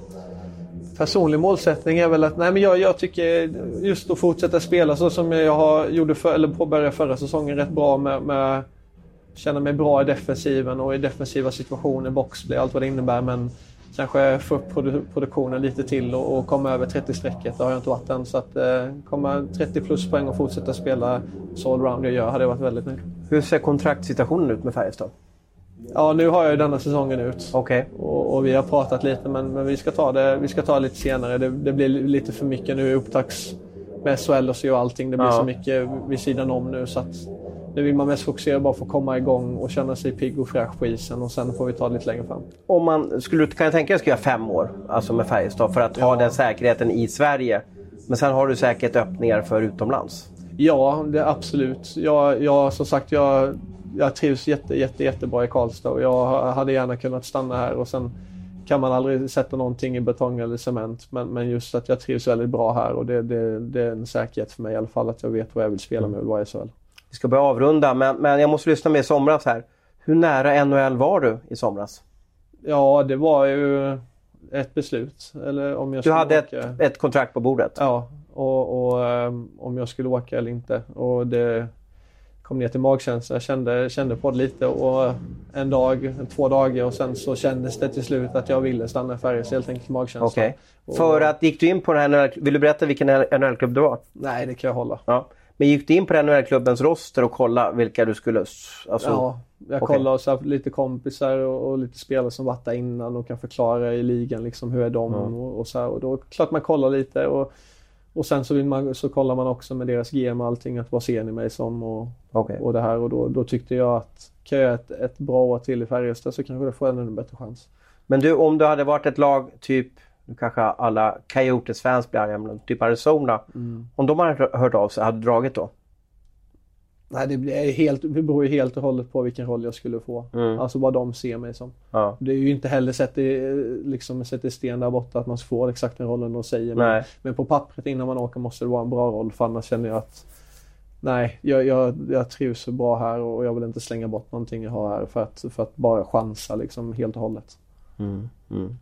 Personlig målsättning är väl att nej, men jag, jag tycker just att fortsätta spela så som jag har, gjorde för, eller påbörjade förra säsongen rätt bra med, med känna mig bra i defensiven och i defensiva situationer, boxplay, allt vad det innebär. Men kanske få upp produ produktionen lite till och, och komma över 30-strecket. Det har jag inte varit än. Så att eh, komma 30 plus poäng och fortsätta spela så allround jag gör hade jag varit väldigt nöjd. Hur ser kontraktssituationen ut med Färjestad? Ja, nu har jag ju denna säsongen ut. Okay. Och, och, vi har pratat lite men, men, vi, ska ta det, vi ska ta det lite senare. Det, det blir lite för mycket nu i upptakts med SHL och så och allting. Det blir ja. så mycket vid sidan om nu så att nu vill man mest fokusera bara för att komma igång och känna sig pigg och fräsch på isen och sen får vi ta det lite längre fram. Om man, skulle, kan jag tänka dig att skriva fem år alltså med Färjestad för att ja. ha den säkerheten i Sverige. Men sen har du säkert öppningar för utomlands? Ja, det, absolut. Jag, jag, som sagt, jag, jag trivs jätte, jätte, jättebra i Karlstad och jag hade gärna kunnat stanna här och sen kan man aldrig sätta någonting i betong eller cement. Men, men just att jag trivs väldigt bra här och det, det, det är en säkerhet för mig i alla fall att jag vet vad jag vill spela med och vad jag är Vi ska börja avrunda men, men jag måste lyssna med i somras här. Hur nära NHL var du i somras? Ja, det var ju ett beslut. Eller om jag du hade ett, ett kontrakt på bordet? Ja, och, och um, om jag skulle åka eller inte. Och det, kom ner till magkänslan. Jag kände, kände på det lite och en dag, två dagar och sen så kändes det till slut att jag ville stanna i Färjestad helt enkelt magkänslan. Okay. För att, gick du in på den här Vill du berätta vilken NHL-klubb det var? Nej, det kan jag hålla. Ja. Men gick du in på NHL-klubbens roster och kollade vilka du skulle... Alltså, ja, jag okej. kollar och så lite kompisar och, och lite spelare som varit där innan och kan förklara i ligan liksom hur är de Mm. och, och så här. Och då klart man kollar lite och, och sen så, vill man, så kollar man också med deras GM och allting att vad ser ni mig som och, okej. och det här och då, då tyckte jag att kan jag göra ett, ett bra år till i Färjestad så kanske jag får en ännu bättre chans. Men du, om du hade varit ett lag typ, nu kanske alla Coyotes-fans blir arga, men typ Arizona. Mm. Om de hade hört av sig, hade du dragit då? Nej, det, blir helt, det beror ju helt och hållet på vilken roll jag skulle få. Mm. Alltså vad de ser mig som. Ja. Det är ju inte heller sett i, liksom, sett i sten där borta att man får exakt den rollen de säger. Men, men på pappret innan man åker måste det vara en bra roll för annars känner jag att Nej, jag, jag, jag trivs så bra här och jag vill inte slänga bort någonting jag har här för att, för att bara chansa liksom helt och hållet. Mm. Mm.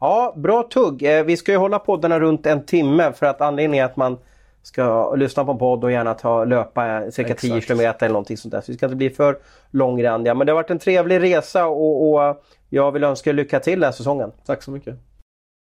Ja, bra tugg. Eh, vi ska ju hålla poddarna runt en timme för att anledningen är att man ska lyssna på en podd och gärna ta löpa eh, cirka 10 Exakt. kilometer eller någonting sånt där. Så vi ska inte bli för långrandiga. Men det har varit en trevlig resa och, och jag vill önska lycka till den här säsongen. Tack så mycket.